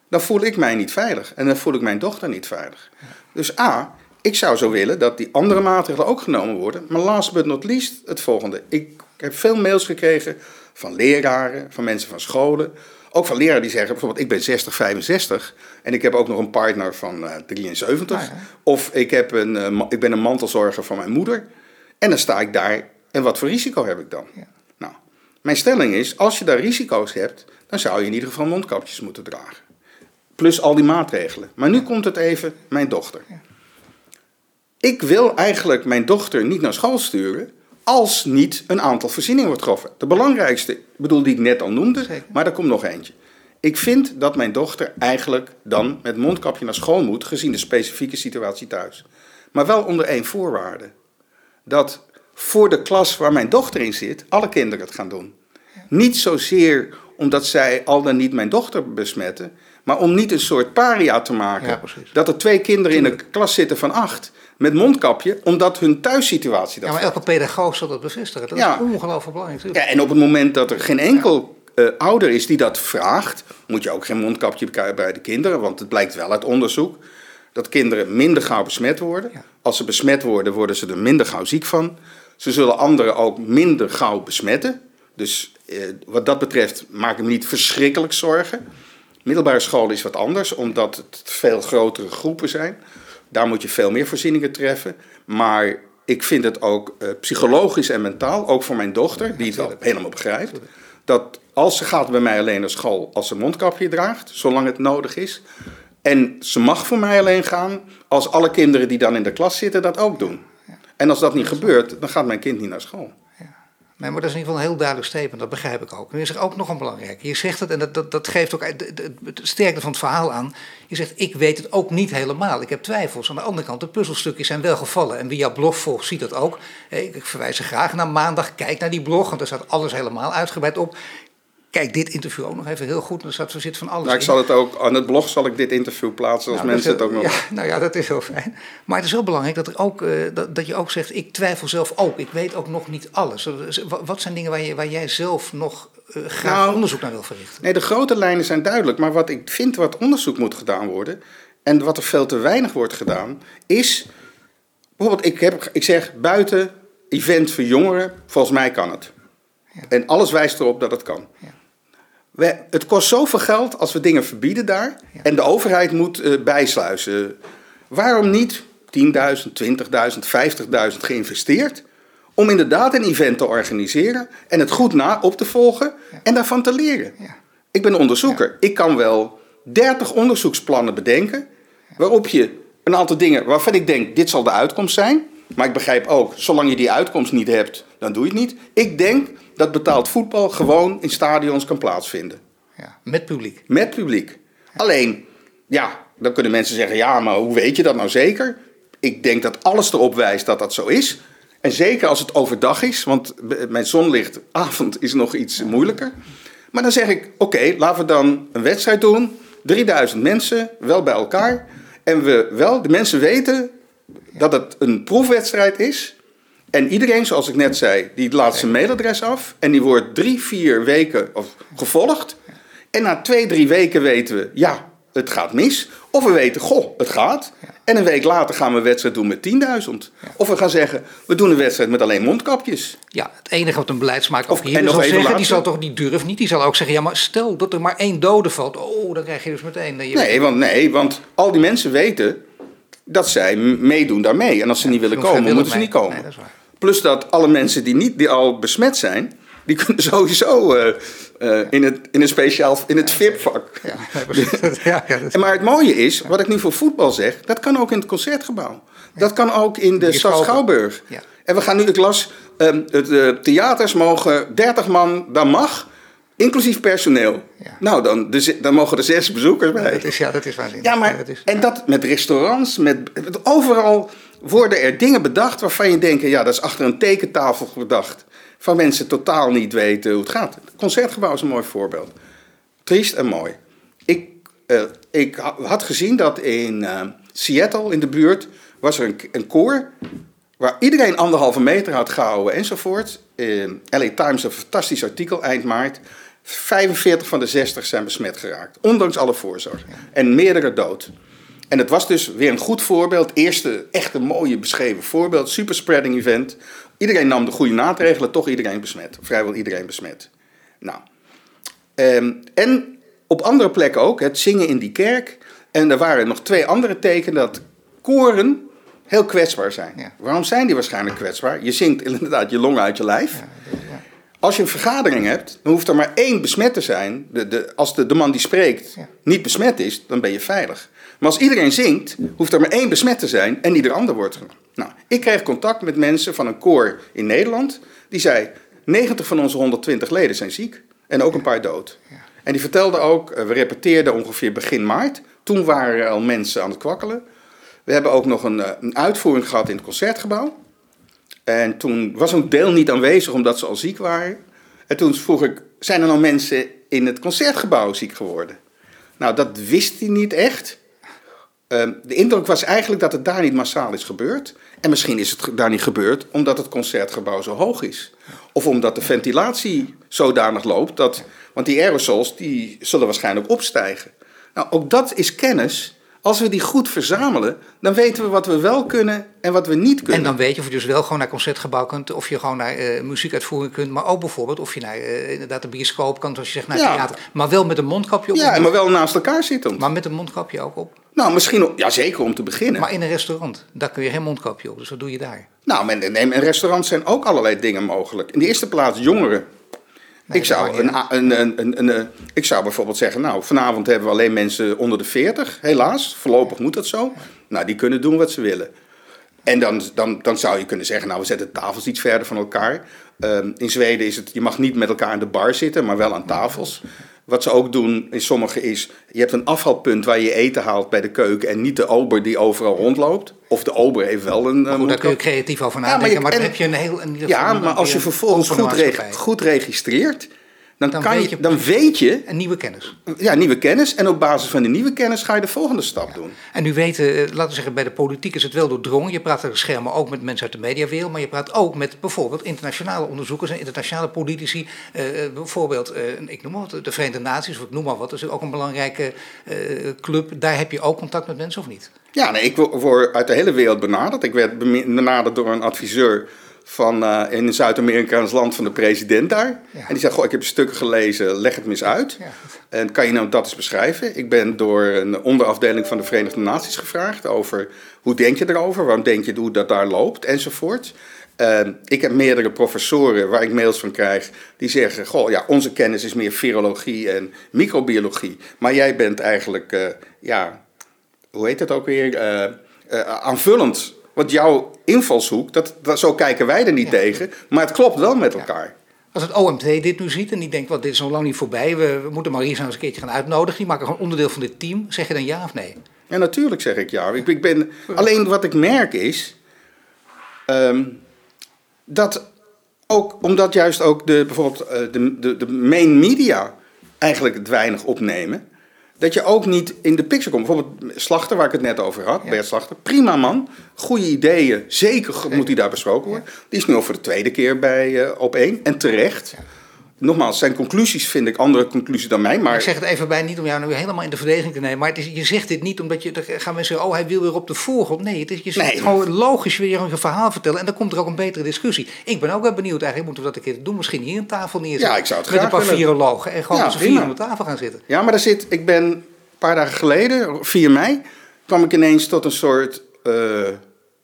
dan voel ik mij niet veilig en dan voel ik mijn dochter niet veilig. Dus A, ik zou zo willen dat die andere maatregelen ook genomen worden, maar last but not least het volgende. Ik heb veel mails gekregen van leraren, van mensen van scholen, ook van leraren die zeggen bijvoorbeeld, ik ben 60, 65 en ik heb ook nog een partner van eh 73. Ah, ja. Of ik, heb een, eh, ik ben een mantelzorger van mijn moeder. En dan sta ik daar. En wat voor risico heb ik dan? Ja. Nou, mijn stelling is, als je daar risico's hebt, dan zou je in ieder geval mondkapjes moeten dragen. Plus al die maatregelen. Maar nu komt het even, mijn dochter. Ik wil eigenlijk mijn dochter niet naar school sturen als niet een aantal voorzieningen wordt getroffen. De belangrijkste, ik bedoel die ik net al noemde, Zeker. maar er komt nog eentje. Ik vind dat mijn dochter eigenlijk dan met mondkapje naar school moet, gezien de specifieke situatie thuis. Maar wel onder één voorwaarde. Dat voor de klas waar mijn dochter in zit, alle kinderen het gaan doen. Niet zozeer omdat zij al dan niet mijn dochter besmetten, maar om niet een soort paria te maken. Ja, dat er twee kinderen in een klas zitten van acht met mondkapje, omdat hun thuissituatie dat Ja, maar elke pedagoog zal dat bevestigen. Dat Ja. is ongelooflijk belangrijk. natuurlijk. ja, en op het moment dat er geen enkel eh, ouder is die dat vraagt, moet je ook geen mondkapje bij bij de kinderen. Want het blijkt wel uit onderzoek dat kinderen minder gauw besmet worden. Ja. Als ze besmet worden, worden ze er minder gauw ziek van. Ze zullen anderen ook minder gauw besmetten. Dus eh, wat dat betreft maak ik me niet verschrikkelijk zorgen. Middelbare school is wat anders, omdat het veel grotere groepen zijn. Daar moet je veel meer voorzieningen treffen. Maar ik vind het ook eh, psychologisch en mentaal, ook voor mijn dochter, die het wel helemaal begrijpt, dat als ze gaat bij mij alleen naar school als ze een mondkapje draagt, zolang het nodig is. En ze mag voor mij alleen gaan als alle kinderen die dan in de klas zitten dat ook doen. En als dat niet gebeurt, dan gaat mijn kind niet naar school. Nee, maar dat is in ieder geval een heel duidelijk statement, dat begrijp ik ook. En je zegt ook nog een belangrijk. Je zegt het, en dat, dat, dat geeft ook de sterkte van het verhaal aan. Je zegt, ik weet het ook niet helemaal. Ik heb twijfels. Aan de andere kant, de puzzelstukjes zijn wel gevallen. En wie jouw blog volgt, ziet dat ook. Ik, verwijs er graag naar maandag. Kijk naar die blog, want daar staat alles helemaal uitgebreid op. Kijk dit interview ook nog even heel goed. Er er zit van alles Nou, ik in. zal het ook, aan het blog zal ik dit interview plaatsen als Nou, mensen het ook nog... heel- Ja, nou ja, dat is heel fijn. Maar het is wel belangrijk dat, er ook, eh, dat, dat je ook zegt, ik twijfel zelf ook. Ik weet ook nog niet alles. Wa- Wat zijn dingen waar, je, waar jij zelf nog eh, graag Nou, onderzoek naar wil verrichten? Nee, de grote lijnen zijn duidelijk. Maar wat ik vind wat onderzoek moet gedaan worden... en wat er veel te weinig wordt gedaan... is... bijvoorbeeld, ik, heb, ik zeg buiten event voor jongeren... volgens mij kan het. Ja. En alles wijst erop dat het kan. Ja. We, het kost zoveel geld als we dingen verbieden daar. En de overheid moet uh, bijsluizen. Waarom niet 10.000, 20.000, 50.000 geïnvesteerd? Om inderdaad een event te organiseren en het goed na op te volgen en daarvan te leren. Ja. Ik ben onderzoeker. Ik kan wel 30 onderzoeksplannen bedenken. Waarop je een aantal dingen waarvan ik denk, dit zal de uitkomst zijn. Maar ik begrijp ook, zolang je die uitkomst niet hebt, dan doe je het niet. Ik denk dat betaald voetbal gewoon in stadions kan plaatsvinden. Ja, met publiek. Met publiek. Alleen, ja, dan kunnen mensen zeggen, ja, maar hoe weet je dat nou zeker? Ik denk dat alles erop wijst dat dat zo is. En zeker als het overdag is, want mijn zonlichtavond is nog iets moeilijker. Maar dan zeg ik, oké, laten we dan een wedstrijd doen. 3000 mensen, wel bij elkaar. En we wel, de mensen weten dat het een proefwedstrijd is. En iedereen, zoals ik net zei, die laat zijn mailadres af. En die wordt drie, vier weken of, gevolgd. En na twee, drie weken weten we, ja, het gaat mis. Of we weten, goh, het gaat. En een week later gaan we een wedstrijd doen met 10.000. Of we gaan zeggen, we doen een wedstrijd met alleen mondkapjes. Ja, het enige wat een beleidsmaker of, hier zal zeggen, die zal toch niet durven niet. Die zal ook zeggen, ja, maar stel dat er maar één dode valt. Oh, dan krijg je dus meteen... Je nee, want, nee, want al die mensen weten dat zij meedoen daarmee. En als ze niet willen komen, moeten ze niet komen. Nee, dat Plus dat alle mensen die, niet, die al besmet zijn, die kunnen sowieso uh, uh, in, het, in een speciaal, in het VIP-vak. Ja, ja, ja, maar het mooie is, wat ik nu voor voetbal zeg, dat kan ook in het concertgebouw. Dat kan ook in de stad Schouwburg. En we gaan nu, ik las, um, het, uh, theaters mogen 30 man, dat mag. Inclusief personeel. Nou, dan, dus, dan mogen er zes bezoekers bij. dat is, ja, dat is waanzinnig. Ja, maar, is, en dat met restaurants, met, overal worden er dingen bedacht waarvan je denkt, ja, dat is achter een tekentafel bedacht. Van mensen totaal niet weten hoe het gaat. Het concertgebouw is een mooi voorbeeld. Triest en mooi. Ik, uh, ik had gezien dat in uh, Seattle, in de buurt, was er een, een koor waar iedereen anderhalve meter had gehouden enzovoort. In LA Times een fantastisch artikel eind maart. 45 van de 60 zijn besmet geraakt, ondanks alle voorzorg. En meerdere dood. En het was dus weer een goed voorbeeld. Eerste echt een mooie beschreven voorbeeld. Superspreading event. Iedereen nam de goede maatregelen, toch iedereen besmet. Vrijwel iedereen besmet. Nou. Um, en op andere plekken ook, het zingen in die kerk. En er waren nog twee andere tekenen dat koren heel kwetsbaar zijn. Waarom zijn die waarschijnlijk kwetsbaar? Je zingt inderdaad je longen uit je lijf. Ja, als je een vergadering hebt, dan hoeft er maar één besmet te zijn. De, de, als de, de man die spreekt niet besmet is, dan ben je veilig. Maar als iedereen zingt, hoeft er maar één besmet te zijn en ieder ander wordt. Nou, ik kreeg contact met mensen van een koor in Nederland. Die zei, 90 van onze 120 leden zijn ziek en ook een paar dood. En die vertelde ook, eh, we repeteerden ongeveer begin maart. Toen waren er al mensen aan het kwakkelen. We hebben ook nog een, eh, een uitvoering gehad in het concertgebouw. En toen was een deel niet aanwezig omdat ze al ziek waren. En toen vroeg ik, zijn er nog mensen in het concertgebouw ziek geworden? Nou, dat wist hij niet echt. Ehm, de indruk was eigenlijk dat het daar niet massaal is gebeurd. En misschien is het daar niet gebeurd omdat het concertgebouw zo hoog is. Of omdat de ventilatie zodanig loopt dat. Want die aerosols die zullen waarschijnlijk opstijgen. Nou, ook dat is kennis als we die goed verzamelen, dan weten we wat we wel kunnen en wat we niet kunnen. En dan weet je of je dus wel gewoon naar concertgebouw kunt, of je gewoon naar uh, muziekuitvoering kunt, maar ook bijvoorbeeld of je naar uh, inderdaad de bioscoop kan, zoals je zegt, naar ja. theater. Maar wel met een mondkapje op. Ja, maar wel naast elkaar zitten. Maar met een mondkapje ook op. Nou, misschien, ja zeker om te beginnen. Maar in een restaurant, daar kun je geen mondkapje op, dus wat doe je daar? Nou, in, in restaurants zijn ook allerlei dingen mogelijk. In de eerste plaats jongeren ik, zou een, een, een, een, eh, ik zou bijvoorbeeld zeggen, nou, vanavond hebben we alleen mensen onder de 40, helaas. Voorlopig moet dat zo. Nou, die kunnen doen wat ze willen. En dan, dan, dan zou je kunnen zeggen, nou, we zetten tafels iets verder van elkaar. Ehm, in Zweden is het, je mag niet met elkaar aan de bar zitten, maar wel aan tafels. Wat ze ook doen in sommige is, je hebt een afvalpunt waar je eten haalt bij de keuken en niet de ober die overal rondloopt. Of de ober heeft wel een. Uh, daar kun je creatief over nadenken, maar, dan heb je een heel. Een, ja, maar als je vervolgens goed, goed registreert, dan, dan, kan weet je, dan weet je... Een nieuwe kennis. Ja, nieuwe kennis. En op basis van die nieuwe kennis ga je de volgende stap doen. En nu weten, eh, laten we zeggen, bij de politiek is het wel doordrongen. Je praat er schermen ook met mensen uit de mediawereld. Maar je praat ook met bijvoorbeeld internationale onderzoekers en internationale politici. Uh, bijvoorbeeld, uh, ik noem maar wat, de Verenigde Naties, of ik noem maar wat. Dat is ook een belangrijke uh, club. Daar heb je ook contact met mensen of niet? Ja, nee, ik word uit de hele wereld benaderd. Ik werd benaderd door een adviseur van, uh, in een Zuid-Amerikaans land van de president daar. Ja. En die zei, goh, ik heb stukken gelezen, leg het me eens uit. Ja. En kan je nou dat eens beschrijven? Ik ben door een onderafdeling van de Verenigde Naties gevraagd over hoe denk je erover, waarom denk je hoe dat daar loopt, enzovoort. Uh, ik heb meerdere professoren waar ik mails van krijg die zeggen: Goh, ja, onze kennis is meer virologie en microbiologie. Maar jij bent eigenlijk, uh, ja, hoe heet het ook weer? Uh, aanvullend. Want jouw invalshoek, dat, dat, zo kijken wij er niet ja. tegen. Maar het klopt wel met elkaar. Als het OMT dit nu ziet en die denkt, wat dit is nog lang niet voorbij, we, we moeten Marisa nou eens een keertje gaan uitnodigen, die maken gewoon onderdeel van dit team, zeg je dan ja of nee? Ja, natuurlijk zeg ik ja. Ik, ik ben, alleen wat ik merk is, um, dat ook, omdat juist ook de, bijvoorbeeld de, de, de main media eigenlijk het weinig opnemen, dat je ook niet in de picture komt. Bijvoorbeeld Slachter, waar ik het net over had, ja. Bert Slachter. Prima man, goede ideeën, zeker moet hij daar besproken worden. Die is nu al voor de tweede keer bij uh, op één en terecht. Ja. Nogmaals, zijn conclusies vind ik andere conclusies dan mij. Maar... Ik zeg het even bij, niet om jou nu helemaal in de verdediging te nemen. Maar het is, je zegt dit niet omdat je. Dan gaan mensen zeggen, oh, hij wil weer op de voorgrond. Nee, het is, je zegt nee. gewoon logisch weer een verhaal vertellen. En dan komt er ook een betere discussie. Ik ben ook wel benieuwd, eigenlijk moeten we dat een keer doen. Misschien hier een tafel neerzetten. Ja, ik zou het Met een paar virologen. En gewoon Ja, met z'n vier de tafel gaan zitten. Ja, maar daar zit, ik ben een paar dagen geleden, 4 mei, kwam ik ineens tot een soort eh,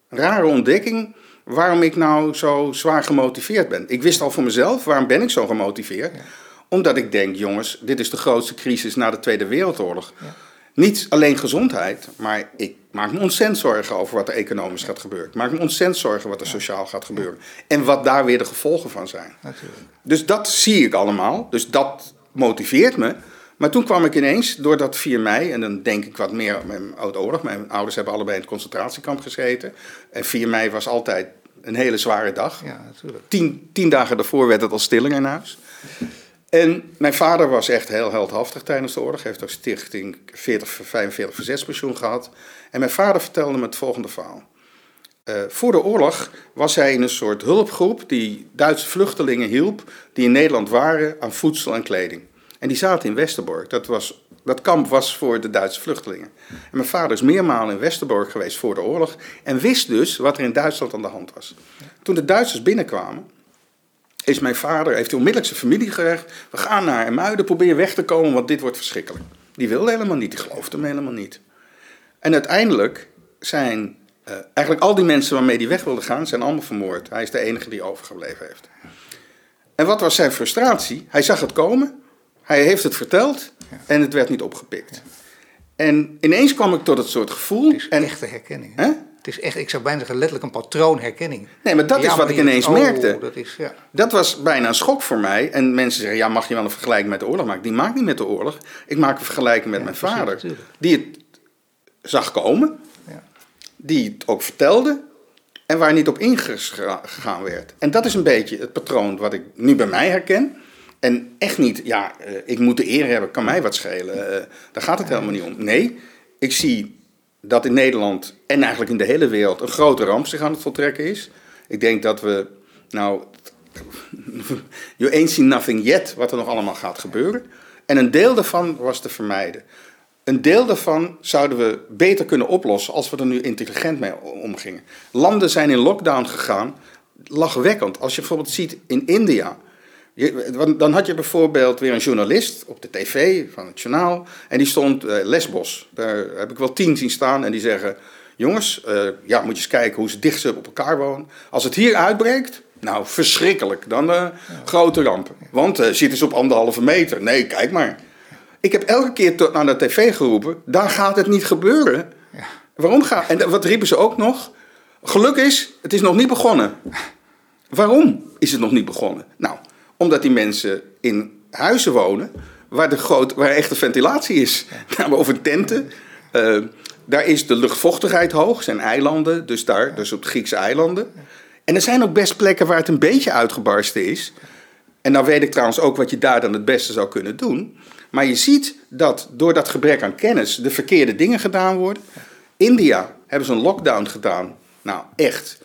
rare ontdekking waarom ik nou zo zwaar gemotiveerd ben. Ik wist al voor mezelf, waarom ben ik zo gemotiveerd? Omdat ik denk, jongens, dit is de grootste crisis na de Tweede Wereldoorlog. Niet alleen gezondheid, maar ik maak me ontzettend zorgen over wat er economisch gaat gebeuren. Ik maak me ontzettend zorgen wat er sociaal gaat gebeuren. En wat daar weer de gevolgen van zijn. Natuurlijk. Dus dat zie ik allemaal. Dus dat motiveert me. Maar toen kwam ik ineens, door dat 4 mei, en dan denk ik wat meer aan mijn oude oorlog. Mijn ouders hebben allebei in het concentratiekamp gezeten. En 4 mei was altijd een hele zware dag. Ja, natuurlijk. Tien, tien dagen daarvoor werd het al stiller in huis. En mijn vader was echt heel heldhaftig tijdens de oorlog. Hij heeft ook stichting 40, 45 verzetspensioen gehad. En mijn vader vertelde me het volgende verhaal. Uh, voor de oorlog was hij in een soort hulpgroep die Duitse vluchtelingen hielp die in Nederland waren aan voedsel en kleding. En die zaten in Westerbork. Dat, was, dat kamp was voor de Duitse vluchtelingen. En mijn vader is meermalen in Westerbork geweest voor de oorlog en wist dus wat er in Duitsland aan de hand was. Toen de Duitsers binnenkwamen, is mijn vader, heeft hij onmiddellijk zijn familie gerecht. We gaan naar Muiden, probeer weg te komen, want dit wordt verschrikkelijk. Die wilde helemaal niet, die geloofde hem helemaal niet. En uiteindelijk zijn uh, eigenlijk al die mensen waarmee hij weg wilde gaan, zijn allemaal vermoord. Hij is de enige die overgebleven heeft. En wat was zijn frustratie? Hij zag het komen, hij heeft het verteld en het werd niet opgepikt. En ineens kwam ik tot het soort gevoel. Het is en, echte herkenning. Hè? Het is echt, ik zou bijna zeggen, letterlijk een patroonherkenning. Nee, maar dat Ja, is wat ik ineens oh, merkte. Dat is, ja. Dat was bijna een schok voor mij. En mensen zeggen, ja, mag je wel een vergelijking met de oorlog maken? Die maakt niet met de oorlog. Ik maak een vergelijking met Ja, mijn vader. natuurlijk. Die het zag komen. Ja. Die het ook vertelde. En waar niet op ingegaan werd. En dat is een beetje het patroon wat ik nu bij mij herken. En echt niet, ja, eh, ik moet de eer hebben, kan mij wat schelen. Eh, daar gaat het helemaal niet om. Nee, ik zie dat in Nederland en eigenlijk in de hele wereld een grote ramp zich aan het voltrekken is. Ik denk dat we, nou, you ain't seen nothing yet, wat er nog allemaal gaat gebeuren. En een deel daarvan was te vermijden. Een deel daarvan zouden we beter kunnen oplossen als we er nu intelligent mee omgingen. Landen zijn in lockdown gegaan, lachwekkend. Als je bijvoorbeeld ziet in India, je- dan had je bijvoorbeeld weer een journalist op de tv van het journaal. En die stond eh, Lesbos. Daar heb ik wel tien zien staan. En die zeggen: Jongens, eh, ja, moet je eens kijken hoe ze dicht ze op elkaar wonen. Als het hier uitbreekt, nou verschrikkelijk. Dan eh grote ramp. Want zitten ze op anderhalve meter. Nee, kijk maar. Ik heb elke keer tot naar de tv geroepen: daar gaat het niet gebeuren. Waarom gaat. En wat riepen ze ook nog? Geluk is, het is nog niet begonnen. Waarom is het nog niet begonnen? Nou, omdat die mensen in huizen wonen waar, de groot, waar echte ventilatie is. Namelijk over tenten. Eh, daar is de luchtvochtigheid hoog, zijn eilanden, dus daar, dus op de Griekse eilanden. En er zijn ook best plekken waar het een beetje uitgebarsten is. En nou weet ik trouwens ook wat je daar dan het beste zou kunnen doen. Maar je ziet dat door dat gebrek aan kennis de verkeerde dingen gedaan worden. India hebben ze een lockdown gedaan. Nou, echt.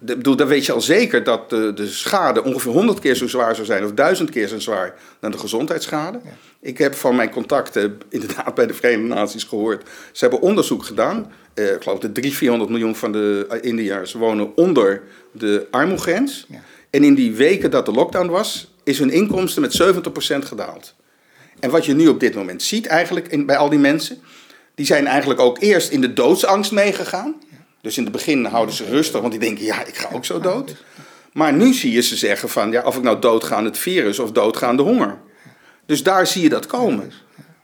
De, bedoel, dan weet je al zeker dat de, de schade ongeveer 100 keer zo zwaar zou zijn, of duizend keer zo zwaar dan de gezondheidsschade. Ik heb van mijn contacten inderdaad bij de Verenigde Naties gehoord. Ze hebben onderzoek gedaan. Uh, ik geloof de 300, 400 miljoen van de Indiërs wonen onder de armoegrens. Ja. En in die weken dat de lockdown was, is hun inkomsten met 70% gedaald. En wat je nu op dit moment ziet eigenlijk in, bij al die mensen, die zijn eigenlijk ook eerst in de doodsangst meegegaan. Dus in het begin houden ze rustig, want die denken, ja, ik ga ook zo dood. Maar nu zie je ze zeggen van, ja, of ik nou doodga aan het virus of doodga aan de honger. Dus daar zie je dat komen.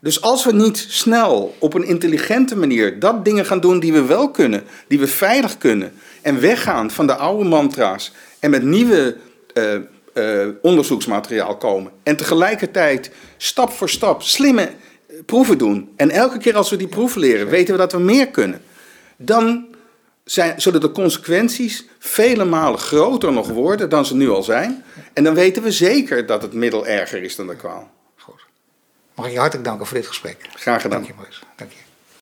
Dus als we niet snel op een intelligente manier dat dingen gaan doen die we wel kunnen, die we veilig kunnen, en weggaan van de oude mantra's en met nieuwe uh, uh, onderzoeksmateriaal komen, en tegelijkertijd stap voor stap slimme proeven doen, en elke keer als we die proeven leren, weten we dat we meer kunnen, dan zijn, zullen de consequenties vele malen groter nog worden dan ze nu al zijn. En dan weten we zeker dat het middel erger is dan de kwaal. Goed. Mag ik je hartelijk danken voor dit gesprek. Graag gedaan. Dank je, Dank je.